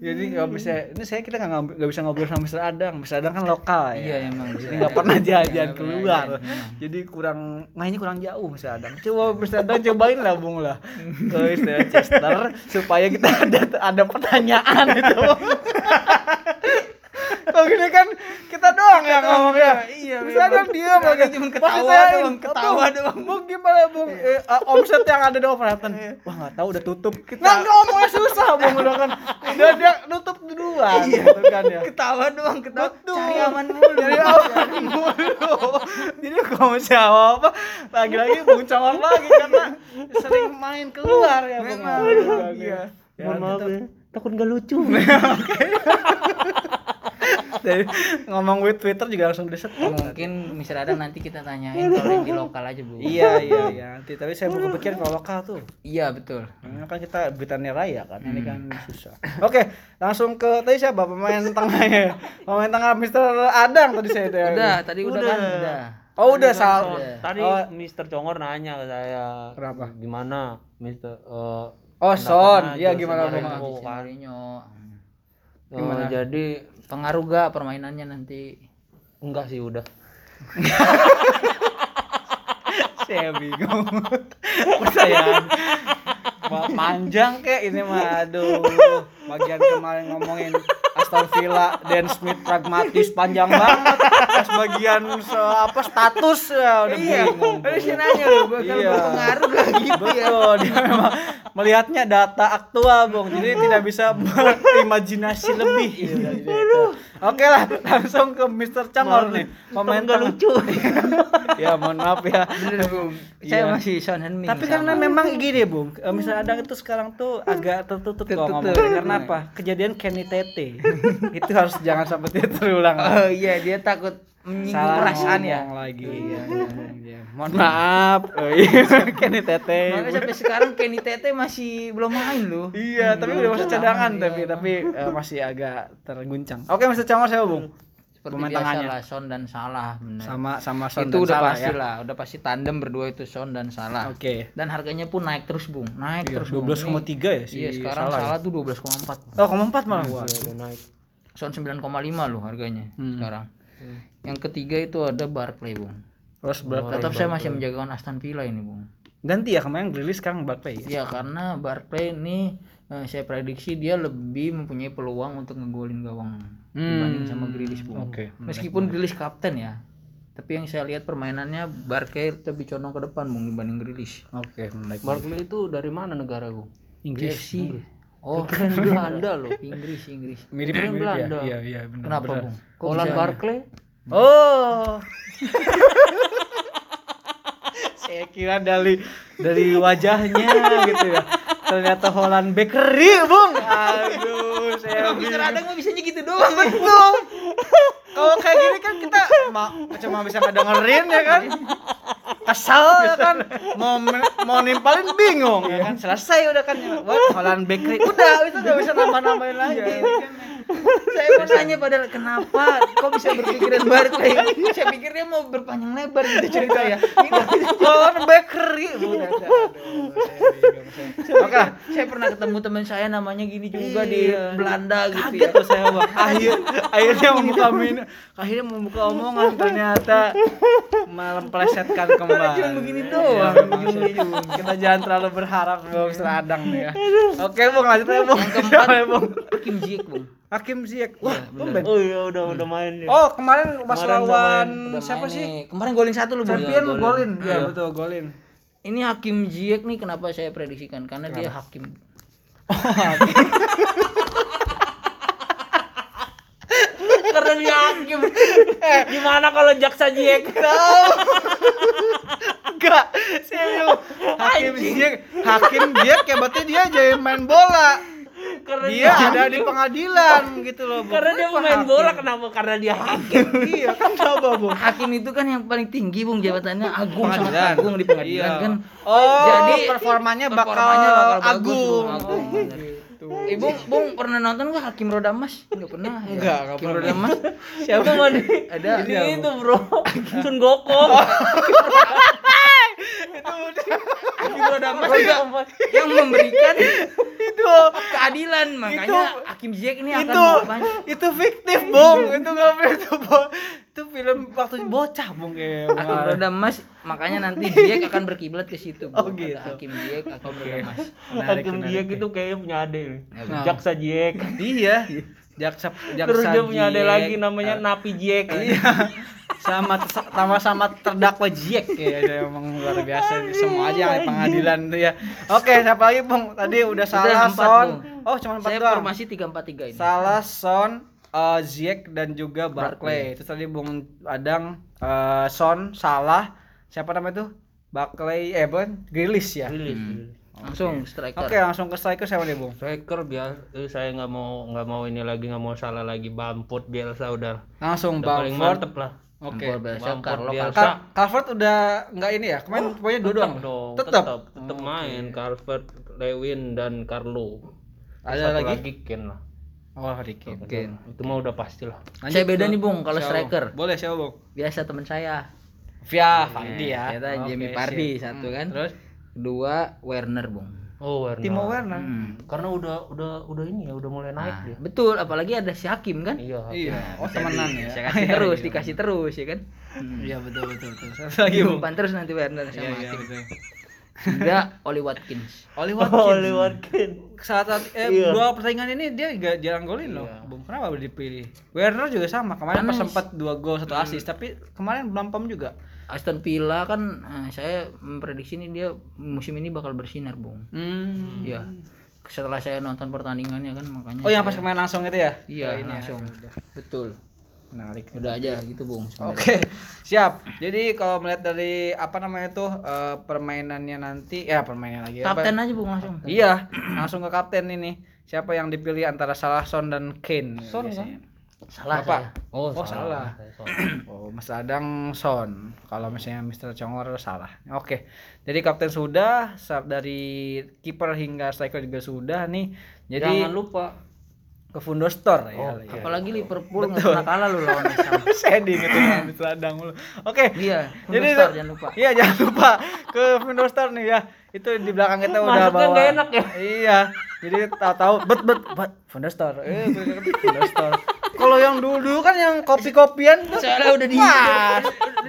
[SPEAKER 1] Jadi nggak bisa. Ini saya kita nggak bisa ngobrol sama Mr. Adang. Mr. Adang kan lokal ya.
[SPEAKER 3] Iya, emang.
[SPEAKER 1] Jadi nggak pernah jajan
[SPEAKER 3] Nggak pernah
[SPEAKER 1] keluar.
[SPEAKER 3] jajan.
[SPEAKER 1] Jadi kurang mainnya kurang jauh Mr. Adang. Coba Mr. Adang cobain lah bung lah ke Chester supaya kita ada ada pertanyaan itu. Kalau gini kan kita doang yang ngomong ya.
[SPEAKER 3] Iya,
[SPEAKER 1] Mr. Adang diam aja.
[SPEAKER 3] Cuma
[SPEAKER 1] Pas
[SPEAKER 3] ketawa doang, ketawa
[SPEAKER 1] "Bung,
[SPEAKER 3] doang."
[SPEAKER 1] Bung gimana bung? Eh, uh, omset yang ada di Overhampton. Wah nggak tahu udah tutup. Nah ngomongnya susah bung udah kan. Udah dia nutup duluan. Gitu kan ya.
[SPEAKER 3] Ketawa doang, ketawa.
[SPEAKER 1] Betul.
[SPEAKER 3] Cari aman mulu.
[SPEAKER 1] Jadi aman mulu. Jadi kalau jawab apa lagi-lagi bung congor lagi karena sering main keluar ya bung. Kan,
[SPEAKER 3] iya.
[SPEAKER 1] Ya,
[SPEAKER 2] Mohon maaf
[SPEAKER 1] gitu.
[SPEAKER 2] ya. Takut nggak lucu.
[SPEAKER 1] Jadi ngomong with Twitter juga langsung diset.
[SPEAKER 3] Mungkin Mr. Adam nanti kita tanyain kalau yang di lokal aja, Bu.
[SPEAKER 1] Iya iya iya. Nanti tapi saya mau kepikiran kalau lokal tuh.
[SPEAKER 3] Iya, betul.
[SPEAKER 1] Karena kan kita Britania Raya kan, ini kan susah. Oke, langsung ke tadi siapa pemain tengahnya? Pemain tengah Mr. Adang tadi saya udah.
[SPEAKER 3] Udah, tadi udah, kan? Udah.
[SPEAKER 1] Oh udah salah.
[SPEAKER 3] Udah.
[SPEAKER 2] Tadi
[SPEAKER 1] Oh.
[SPEAKER 2] Mr. Congor nanya ke saya.
[SPEAKER 1] Kenapa?
[SPEAKER 2] Gimana Mr. eh,
[SPEAKER 1] Oh Son, iya
[SPEAKER 2] Jose
[SPEAKER 1] gimana
[SPEAKER 2] Mourinho?
[SPEAKER 1] bang?
[SPEAKER 3] Jose Mourinho.
[SPEAKER 2] Eh, jadi
[SPEAKER 3] Pengaruh gak permainannya nanti?
[SPEAKER 2] enggak sih udah.
[SPEAKER 1] saya bingung. Percayaan Ma- manjang kek ini mah aduh. Bagian kemarin ngomongin Aston Villa Dan Smith pragmatis panjang banget. Pas bagian se apa status. Ya udah bingung.
[SPEAKER 3] Terus nanya bakal
[SPEAKER 1] Iya.
[SPEAKER 3] berpengaruh gak gitu ya?
[SPEAKER 1] Betul, dia memang melihatnya data aktual, Bung. Jadi tidak bisa berimajinasi lebih. gitu. Oke lah, langsung ke Mr. Cangor nih. Komentar lucu. ya, mohon maaf ya.
[SPEAKER 3] Bener, Bung.
[SPEAKER 1] Iya.
[SPEAKER 3] Saya masih Son Heung-min
[SPEAKER 1] Tapi
[SPEAKER 3] sama.
[SPEAKER 1] karena memang gini, Bung. eh, Mr. Adang itu sekarang tuh agak tertutup kok ngomongnya. Karena apa? Kejadian Kenny Tete. itu harus jangan sampai tidak terulang.
[SPEAKER 3] Oh iya, dia takut menyinggung perasaan ya.
[SPEAKER 1] ngomong lagi. Iya, iya, iya. Mohon maaf. Oh, iya. Kenny Tete.
[SPEAKER 3] Makanya sampai sekarang Kenny Tete masih belum main loh.
[SPEAKER 1] Iya, tapi udah masuk cadangan
[SPEAKER 3] Iya.
[SPEAKER 1] tapi tapi eh, masih agak terguncang. Oke, Mr. Cangor saya Bung.
[SPEAKER 3] Seperti
[SPEAKER 1] Pemain
[SPEAKER 3] biasa
[SPEAKER 1] tangannya.
[SPEAKER 3] lah Son dan Salah bener.
[SPEAKER 1] Sama sama Son
[SPEAKER 3] itu
[SPEAKER 1] dan
[SPEAKER 3] udah
[SPEAKER 1] Salah
[SPEAKER 3] pasti
[SPEAKER 1] ya.
[SPEAKER 3] lah, udah pasti tandem berdua itu Son dan Salah.
[SPEAKER 1] Oke.
[SPEAKER 3] Dan harganya pun naik terus, Bung. Naik
[SPEAKER 1] Iya,
[SPEAKER 3] terus. Bung.
[SPEAKER 1] 12,3 ya si
[SPEAKER 3] Iya, sekarang
[SPEAKER 1] Salah.
[SPEAKER 3] Salah,
[SPEAKER 1] ya?
[SPEAKER 3] tuh 12,4.
[SPEAKER 1] Oh, 0,4 malah gua.
[SPEAKER 2] Udah naik
[SPEAKER 3] Son 9,5 loh harganya
[SPEAKER 1] Hmm.
[SPEAKER 3] sekarang. Yang ketiga itu ada Barclay, Bung.
[SPEAKER 1] Terus berapa?
[SPEAKER 3] Tetap saya masih menjagakan Aston Villa ini, Bung.
[SPEAKER 1] Ganti ya kemarin rilis sekarang Barclay ya.
[SPEAKER 3] Ya karena Barclay ini eh, saya prediksi dia lebih mempunyai peluang untuk ngegolin gawang dibanding sama Grealish, Bung.
[SPEAKER 1] Hmm. Oke.
[SPEAKER 3] Meskipun Grealish kapten ya. Tapi yang saya lihat permainannya Barclay lebih condong ke depan, Bung, dibanding Grealish.
[SPEAKER 1] Oke, menarik.
[SPEAKER 2] Barkley itu dari mana negara bu
[SPEAKER 1] Inggris.
[SPEAKER 3] FC. Oh,
[SPEAKER 2] keren Belanda loh
[SPEAKER 3] Inggris, Inggris.
[SPEAKER 1] Mirip mirip ya.
[SPEAKER 2] Belanda.
[SPEAKER 1] Iya, iya benar.
[SPEAKER 3] Kenapa,
[SPEAKER 1] benar.
[SPEAKER 3] Bung?
[SPEAKER 2] Holland Barkley
[SPEAKER 1] Oh. Saya kira dari dari wajahnya gitu ya. Ternyata Holland Bakery, Bung. Aduh,
[SPEAKER 3] Bisa ada nggak bisanya gitu doang.
[SPEAKER 1] Betul. Kalau kayak gini kan kita ma- cuma bisa ngedengerin ya kan. Kesal ya kan. Mau mau nimpalin bingung ya kan. Selesai udah kan. What Holland Bakery. Udah itu udah bisa nambah-nambahin lagi.
[SPEAKER 3] Saya mau nanya padahal kenapa kok bisa berpikiran Barclay saya pikir dia mau berpanjang lebar gitu cerita ya ini
[SPEAKER 1] Holland Bakery. Bukan. Aduh, saya. Oke
[SPEAKER 3] pernah ketemu teman saya namanya gini juga di
[SPEAKER 1] Iya.
[SPEAKER 3] Belanda gitu
[SPEAKER 1] Kaget
[SPEAKER 3] ya
[SPEAKER 1] saya bang. Akhir, akhirnya membuka min, akhirnya membuka omongan ternyata malam plesetkan kembali.
[SPEAKER 3] cuma begini
[SPEAKER 1] Iya,
[SPEAKER 3] doang.
[SPEAKER 1] Kita jangan terlalu berharap bang seradang nih ya. Oke bang lanjut aja bang.
[SPEAKER 3] yang keempat
[SPEAKER 1] ya, bang?
[SPEAKER 3] Hakim Ziyech
[SPEAKER 1] Hakim Ziyech. Wah,
[SPEAKER 3] bener.
[SPEAKER 1] tumben.
[SPEAKER 2] oh iya udah udah main ya.
[SPEAKER 1] Oh kemarin pas
[SPEAKER 2] Kemarin
[SPEAKER 1] lawan siapa
[SPEAKER 3] main
[SPEAKER 1] sih?
[SPEAKER 3] nih. kemarin golin satu lu Bung.
[SPEAKER 1] Champion
[SPEAKER 2] golin.
[SPEAKER 1] golin. Iya
[SPEAKER 3] Iya.
[SPEAKER 1] betul golin.
[SPEAKER 3] ini Hakim Ziyech nih kenapa saya prediksikan karena dia hakim
[SPEAKER 2] karena dia hakim gimana kalau jaksa Jack
[SPEAKER 1] Enggak, saya bilang Hakim Ziyech, Hakim Ziyech ya berarti dia jadi main bola.
[SPEAKER 2] Karena
[SPEAKER 1] Dia ada di pengadilan gitu loh. Bung.
[SPEAKER 2] karena dia
[SPEAKER 1] Kenapa
[SPEAKER 2] main
[SPEAKER 1] hakim?
[SPEAKER 2] bola kenapa karena dia hakim
[SPEAKER 1] iya kan coba bung
[SPEAKER 3] hakim itu kan yang paling tinggi bung jabatannya agung sangat
[SPEAKER 1] Pengadilan.
[SPEAKER 3] agung di pengadilan
[SPEAKER 1] Iya.
[SPEAKER 3] kan
[SPEAKER 1] oh
[SPEAKER 3] Jadi,
[SPEAKER 1] performanya bakal,
[SPEAKER 3] performanya bakal
[SPEAKER 1] agung
[SPEAKER 3] Bung, agung, bener. Eh, bung, bung pernah nonton nggak Hakim Roda Emas? Enggak pernah. ya?
[SPEAKER 1] Enggak, enggak
[SPEAKER 3] Hakim
[SPEAKER 1] pernah.
[SPEAKER 3] Roda Emas.
[SPEAKER 2] siapa mana
[SPEAKER 3] Ada.
[SPEAKER 2] ini itu bro Sun Gokong
[SPEAKER 3] Hakim Roda Emas juga yang memberikan
[SPEAKER 1] itu
[SPEAKER 3] keadilan. Makanya Hakim Ziyech ini akan
[SPEAKER 1] itu
[SPEAKER 3] banyak.
[SPEAKER 1] itu fiktif bung itu nggak itu Bung. itu film waktu bocah bung kayak
[SPEAKER 3] Hakim Roda Emas, makanya nanti Ziyech akan berkiblat ke situ. Bung.
[SPEAKER 1] Oh, gitu.
[SPEAKER 3] Ada Hakim Ziyech, Hakim Roda Emas.
[SPEAKER 1] Menarik,
[SPEAKER 2] hakim. Jack itu kayaknya punya ade
[SPEAKER 1] Nah.
[SPEAKER 2] jaksa Jack
[SPEAKER 1] iya jaksa jaksa
[SPEAKER 2] terus dia punya ade
[SPEAKER 1] Ziyech.
[SPEAKER 2] lagi namanya Napi Jack
[SPEAKER 1] iya sama sama sama terdakwa Jack ya dia emang luar biasa. Semua aja di pengadilan tuh ya. Oke siapa lagi bung? Tadi udah salah
[SPEAKER 3] empat,
[SPEAKER 1] Son.
[SPEAKER 3] Bung.
[SPEAKER 1] oh cuma empat
[SPEAKER 3] Saya formasi 343 ini.
[SPEAKER 1] salah Son uh, Ziyech dan juga Barclay. Itu tadi bung Adang uh, Son salah. Siapa namanya tuh? Barclay eh bukan Grealish ya?
[SPEAKER 2] Rilis,
[SPEAKER 3] Hmm. Langsung striker.
[SPEAKER 1] oke langsung ke striker siapa nih bung?
[SPEAKER 2] Striker biar eh, saya nggak mau nggak mau ini lagi nggak mau salah lagi. Bamford Bielsa udah.
[SPEAKER 1] Langsung
[SPEAKER 2] udah paling
[SPEAKER 1] Bamford.
[SPEAKER 2] mantep lah
[SPEAKER 1] oke
[SPEAKER 3] biasa,
[SPEAKER 2] Bamford
[SPEAKER 3] Carlo.
[SPEAKER 1] Ka- Calvert udah nggak ini ya kemarin pokoknya dua doang
[SPEAKER 2] dong
[SPEAKER 1] tetap
[SPEAKER 2] tetap tetap main Calvert Lewin dan Carlo
[SPEAKER 1] Ada
[SPEAKER 2] Satu
[SPEAKER 1] lagi?
[SPEAKER 2] Ken lah
[SPEAKER 1] oh Ricky
[SPEAKER 3] Oke.
[SPEAKER 2] itu mah udah pasti lah
[SPEAKER 3] Saya beda nih, Bung, kalau striker.
[SPEAKER 1] boleh siapa bung
[SPEAKER 3] Biasa teman saya.
[SPEAKER 1] Via Fardi ya
[SPEAKER 3] Ternyata
[SPEAKER 1] Oke,
[SPEAKER 3] Jamie
[SPEAKER 1] sip.
[SPEAKER 3] Vardy satu
[SPEAKER 1] Hmm,
[SPEAKER 3] kan.
[SPEAKER 1] terus
[SPEAKER 3] Kedua Werner, Bung.
[SPEAKER 2] Oh, Werner.
[SPEAKER 1] Timo Werner.
[SPEAKER 3] Hmm.
[SPEAKER 2] Karena udah udah udah ini ya, udah mulai naik
[SPEAKER 3] Nah,
[SPEAKER 2] dia.
[SPEAKER 3] betul, apalagi ada si Hakim kan?
[SPEAKER 2] Iya.
[SPEAKER 1] Iya, oh temenan ya.
[SPEAKER 3] Saya kasih terus, dikasih terus ya kan?
[SPEAKER 1] Iya betul betul betul. Satu lagi.
[SPEAKER 3] Umpan terus nanti Werner sama
[SPEAKER 1] Iya iya
[SPEAKER 3] Hakim.
[SPEAKER 1] betul.
[SPEAKER 3] Hingga Oli Watkins.
[SPEAKER 1] Oli
[SPEAKER 2] Oh,
[SPEAKER 1] Watkins.
[SPEAKER 2] Watkins.
[SPEAKER 1] Saat saat eh
[SPEAKER 2] Iya.
[SPEAKER 1] dua pertandingan ini dia gak jarang golin loh.
[SPEAKER 2] Iya.
[SPEAKER 1] Bung kenapa dipilih? Werner juga sama. Kemarin pas sempat dua gol satu assist tapi kemarin belum pom juga.
[SPEAKER 3] Aston Villa kan eh, saya memprediksi ini dia musim ini bakal bersinar, Bung.
[SPEAKER 1] Hmm.
[SPEAKER 3] Iya. Setelah saya nonton pertandingannya kan makanya
[SPEAKER 1] Oh yang pas kemarin langsung itu ya?
[SPEAKER 3] Iya,
[SPEAKER 1] ini ya.
[SPEAKER 3] langsung.
[SPEAKER 1] Udah.
[SPEAKER 3] Betul.
[SPEAKER 1] Menarik.
[SPEAKER 3] Udah aja gitu, Bung.
[SPEAKER 1] Oke, siap. Jadi kalau melihat dari apa namanya tuh eh, permainannya nanti, ya permainan lagi. apa-
[SPEAKER 3] Kapten aja, Bung, langsung.
[SPEAKER 1] Iya, langsung ke kapten ini. Siapa yang dipilih antara Salah, Son dan Kane?
[SPEAKER 2] Son,
[SPEAKER 1] biasanya?
[SPEAKER 3] Salah
[SPEAKER 1] Bapak.
[SPEAKER 3] saya.
[SPEAKER 2] Oh,
[SPEAKER 1] Oh, salah.
[SPEAKER 2] Salah.
[SPEAKER 1] Oh, Mas Adang Son. Kalau misalnya Mr. Congor salah. Oke. Jadi kapten sudah, dari kiper hingga striker juga sudah nih. Jadi
[SPEAKER 2] Jangan lupa
[SPEAKER 1] ke Fundo Store ya.
[SPEAKER 2] Oke.
[SPEAKER 1] ya.
[SPEAKER 3] Apalagi Liverpool nggak pernah kalah lu lawan.
[SPEAKER 1] Saya diingetin sama Mr. Adang mulu. Oke.
[SPEAKER 3] Iya,
[SPEAKER 1] Jadi
[SPEAKER 3] Jadi jangan lupa.
[SPEAKER 1] Iya jangan lupa ke Fundo Store nih ya. Itu di belakang kita udah
[SPEAKER 2] Masuknya
[SPEAKER 1] bawa.
[SPEAKER 2] nggak enak ya?
[SPEAKER 1] Iya. Jadi tahu-tahu bet bet bet Fundo Store. Eh Fundo Store. Kalau yang dulu kan yang kopi-kopian tuh
[SPEAKER 3] Soalnya udah di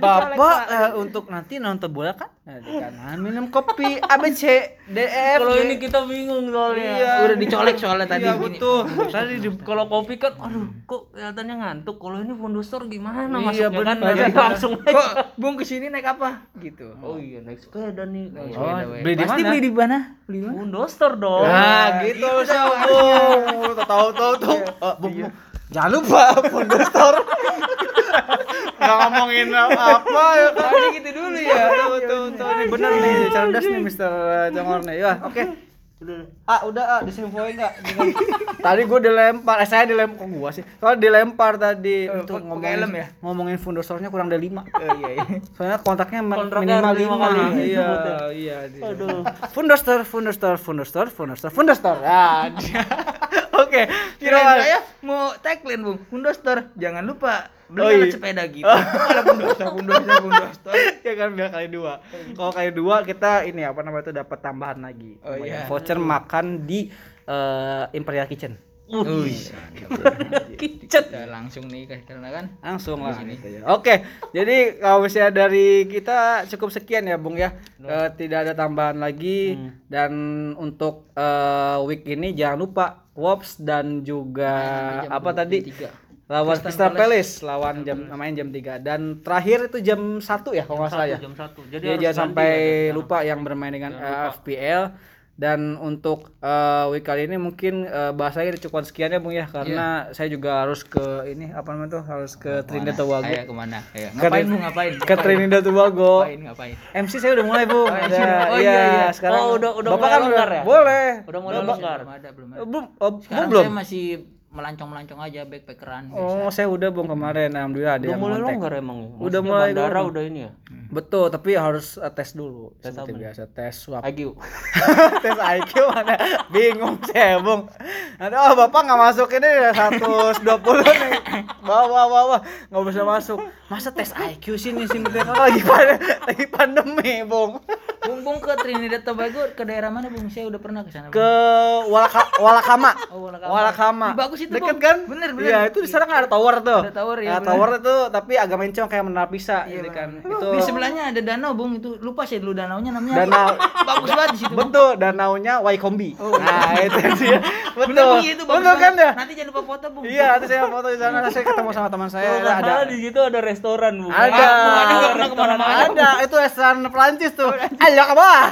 [SPEAKER 1] Bapak eh, untuk nanti nonton bola kan nah, di kanan minum kopi A B C D E F
[SPEAKER 2] Kalau ini kita bingung soalnya.
[SPEAKER 1] Iya.
[SPEAKER 3] Udah dicolek soalnya tadi
[SPEAKER 1] Iya
[SPEAKER 3] gini.
[SPEAKER 1] betul. Tadi di
[SPEAKER 2] Kalau kopi kan, aduh, kok kelihatannya ngantuk. Kalau ini Fundustor gimana
[SPEAKER 1] Iya,
[SPEAKER 2] masuknya kan?
[SPEAKER 1] benar.
[SPEAKER 2] Nanti langsung naik.
[SPEAKER 3] Kok Bung ke sini naik apa? Gitu.
[SPEAKER 2] Oh iya, naik sepeda nih.
[SPEAKER 3] Naik
[SPEAKER 1] Oh,
[SPEAKER 3] sepeda,
[SPEAKER 1] beli di
[SPEAKER 3] Pasti
[SPEAKER 1] mana?
[SPEAKER 3] beli di mana? Beli mana?
[SPEAKER 2] Fundustor dong.
[SPEAKER 1] Nah, gitu sambung. Tahu tahu tuh. Oh, Bung, Bung. Jangan lupa Fundo Store. Nggak ngomongin apa ya kan.
[SPEAKER 3] Tadi gitu dulu ya.
[SPEAKER 1] Betul betul betul. Ini benar nih, cerdas nih Mister Jongor nih. Ya, oke. Ah, udah ah, disinfoin enggak? tadi gua dilempar, eh saya dilempar kok gua sih. Soalnya dilempar tadi
[SPEAKER 3] Eh,
[SPEAKER 1] untuk ngomongin
[SPEAKER 3] ya?
[SPEAKER 1] ngomongin Store-nya kurang dari 5.
[SPEAKER 3] Oh iya iya.
[SPEAKER 1] Soalnya kontaknya
[SPEAKER 2] Kontraknya
[SPEAKER 1] minimal
[SPEAKER 2] lima
[SPEAKER 1] 5
[SPEAKER 2] kali
[SPEAKER 1] Iya, iya.
[SPEAKER 2] Aduh.
[SPEAKER 1] Fundo Store, Fundo Store, Fundo Store, Oke, kira
[SPEAKER 3] saya mau tagline Bung. Fundo Store. Jangan lupa beli
[SPEAKER 1] Oh, iya.
[SPEAKER 3] sepeda gitu. Store, Fundo Store, Fundo Store.
[SPEAKER 1] ya kan biar kali dua. Kalau kali dua kita ini apa namanya itu dapat tambahan lagi.
[SPEAKER 3] Oh, iya.
[SPEAKER 1] Voucher makan di eh, Imperial Kitchen.
[SPEAKER 3] Wih.
[SPEAKER 2] Kicet.
[SPEAKER 3] Kita langsung nih karena kan.
[SPEAKER 1] Langsung lah gitu ya. Oke, jadi kalau misalnya dari kita cukup sekian ya Bung ya. Eh, tidak ada tambahan lagi dan untuk eh, week ini jangan lupa Wops dan juga
[SPEAKER 3] Jam
[SPEAKER 1] apa tadi?
[SPEAKER 3] 23.
[SPEAKER 1] lawan
[SPEAKER 3] Crystal
[SPEAKER 1] Crystal Palace. Lawan jam main jam 3 dan terakhir itu jam 1 ya kalau nggak salah ya.
[SPEAKER 2] Jam satu. Jadi
[SPEAKER 1] Jadi jangan sampai
[SPEAKER 2] ya,
[SPEAKER 1] lupa yang bermain dengan eh, FPL dan untuk eh, week kali ini mungkin eh, bahasanya cukup sekian ya Bung ya karena saya juga harus ke ini apa namanya tuh harus ke Trinidad Tobago.
[SPEAKER 3] Ayo ke mana? Ayo. Ngapain Bung? Ngapain?
[SPEAKER 1] Ke Trinidad Tobago.
[SPEAKER 3] Ngapain? Ngapain?
[SPEAKER 1] MC saya udah mulai Bung.
[SPEAKER 3] MC.
[SPEAKER 1] Ada-
[SPEAKER 3] Oh, iya, iya.
[SPEAKER 1] sekarang.
[SPEAKER 2] Oh, udah- udah
[SPEAKER 1] Bapak
[SPEAKER 2] mulai
[SPEAKER 1] kan
[SPEAKER 2] longgar ya?
[SPEAKER 1] Boleh.
[SPEAKER 2] Udah mulai longgar.
[SPEAKER 3] Belum ada, belum ada.
[SPEAKER 1] Belum, oh,
[SPEAKER 3] Sekarang
[SPEAKER 1] belum.
[SPEAKER 3] saya masih melancong-melancong aja backpackeran.
[SPEAKER 1] Oh, saya udah Bung kemarin alhamdulillah ada
[SPEAKER 2] Udah
[SPEAKER 1] yang
[SPEAKER 2] mulai
[SPEAKER 1] kontak.
[SPEAKER 2] longgar emang. ya?
[SPEAKER 1] Udah
[SPEAKER 2] Maksudnya
[SPEAKER 1] mulai
[SPEAKER 2] bandara
[SPEAKER 1] longgar.
[SPEAKER 2] udah ini ya.
[SPEAKER 1] Betul, tapi harus eh, tes dulu.
[SPEAKER 2] Tes
[SPEAKER 1] seperti
[SPEAKER 2] apa nih?
[SPEAKER 1] biasa, tes swab.
[SPEAKER 2] IQ.
[SPEAKER 1] tes IQ mana bingung saya bung nanti oh bapak nggak masuk ini 120 nih bawa bawa bawa nggak bisa masuk masa tes IQ sini sini Kan lagi pada lagi pandemi bung
[SPEAKER 3] Bung Bung ke Trinidad Tobago ke daerah mana Bung? Saya udah pernah ke sana.
[SPEAKER 1] Ke Walaka, Walakama
[SPEAKER 3] Oh, Walakama.
[SPEAKER 1] Walakama
[SPEAKER 3] Ih, bagus itu,
[SPEAKER 1] deket
[SPEAKER 3] Bung.
[SPEAKER 1] kan
[SPEAKER 3] Bener, bener.
[SPEAKER 1] iya itu di sana kan ada tower tuh
[SPEAKER 3] Ada tower, ya,
[SPEAKER 1] Nah, tower itu tapi agak mencong kayak menara pisah
[SPEAKER 3] Iya,
[SPEAKER 1] gitu kan itu
[SPEAKER 3] Di sebelahnya ada danau Bung itu lupa saya dulu danaunya namanya.
[SPEAKER 1] danau
[SPEAKER 3] bagus banget di situ.
[SPEAKER 1] Betul danaunya Waikombi nah itu dia betul
[SPEAKER 3] Bener Bung itu bagus
[SPEAKER 1] betul kan ya
[SPEAKER 3] Nanti jangan lupa foto Bung.
[SPEAKER 1] Iya, nanti saya foto di sana. Saya ketemu sama teman saya. Ada,
[SPEAKER 2] di situ ada restoran
[SPEAKER 3] Bung, ada
[SPEAKER 1] ada. Itu restoran Perancis tuh. Ke bawah.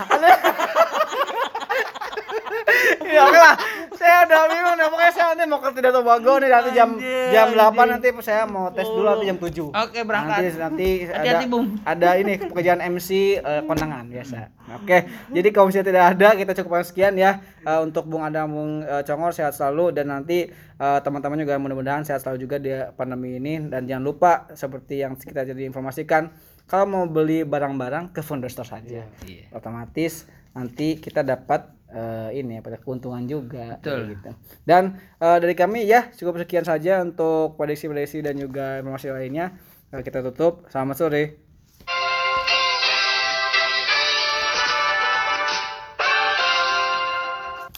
[SPEAKER 1] Ya oke lah. Saya udah bingung nih. Pokoknya saya nanti mau ke Tidak Tobago nih nanti jam jam 8
[SPEAKER 2] anjir.
[SPEAKER 1] nanti saya mau tes dulu nanti jam 7.
[SPEAKER 3] Oke, berangkat.
[SPEAKER 1] Nanti nanti ada ada ini pekerjaan MC eh, kondangan biasa. Oke. Jadi kalau misalnya tidak ada kita cukupkan sekian ya Eh, untuk Bung Adam Bung eh, Congor sehat selalu dan nanti teman-teman juga mudah-mudahan sehat selalu juga di pandemi ini dan jangan lupa seperti yang kita jadi informasikan kalau mau beli barang-barang ke Founder Store saja.
[SPEAKER 3] Iya.
[SPEAKER 1] Otomatis nanti kita dapat eh, ini ya pada keuntungan juga
[SPEAKER 3] Betul.
[SPEAKER 1] gitu. Dan eh, dari kami ya cukup sekian saja untuk prediksi-prediksi dan juga informasi lainnya. Eh, kita tutup. Selamat sore.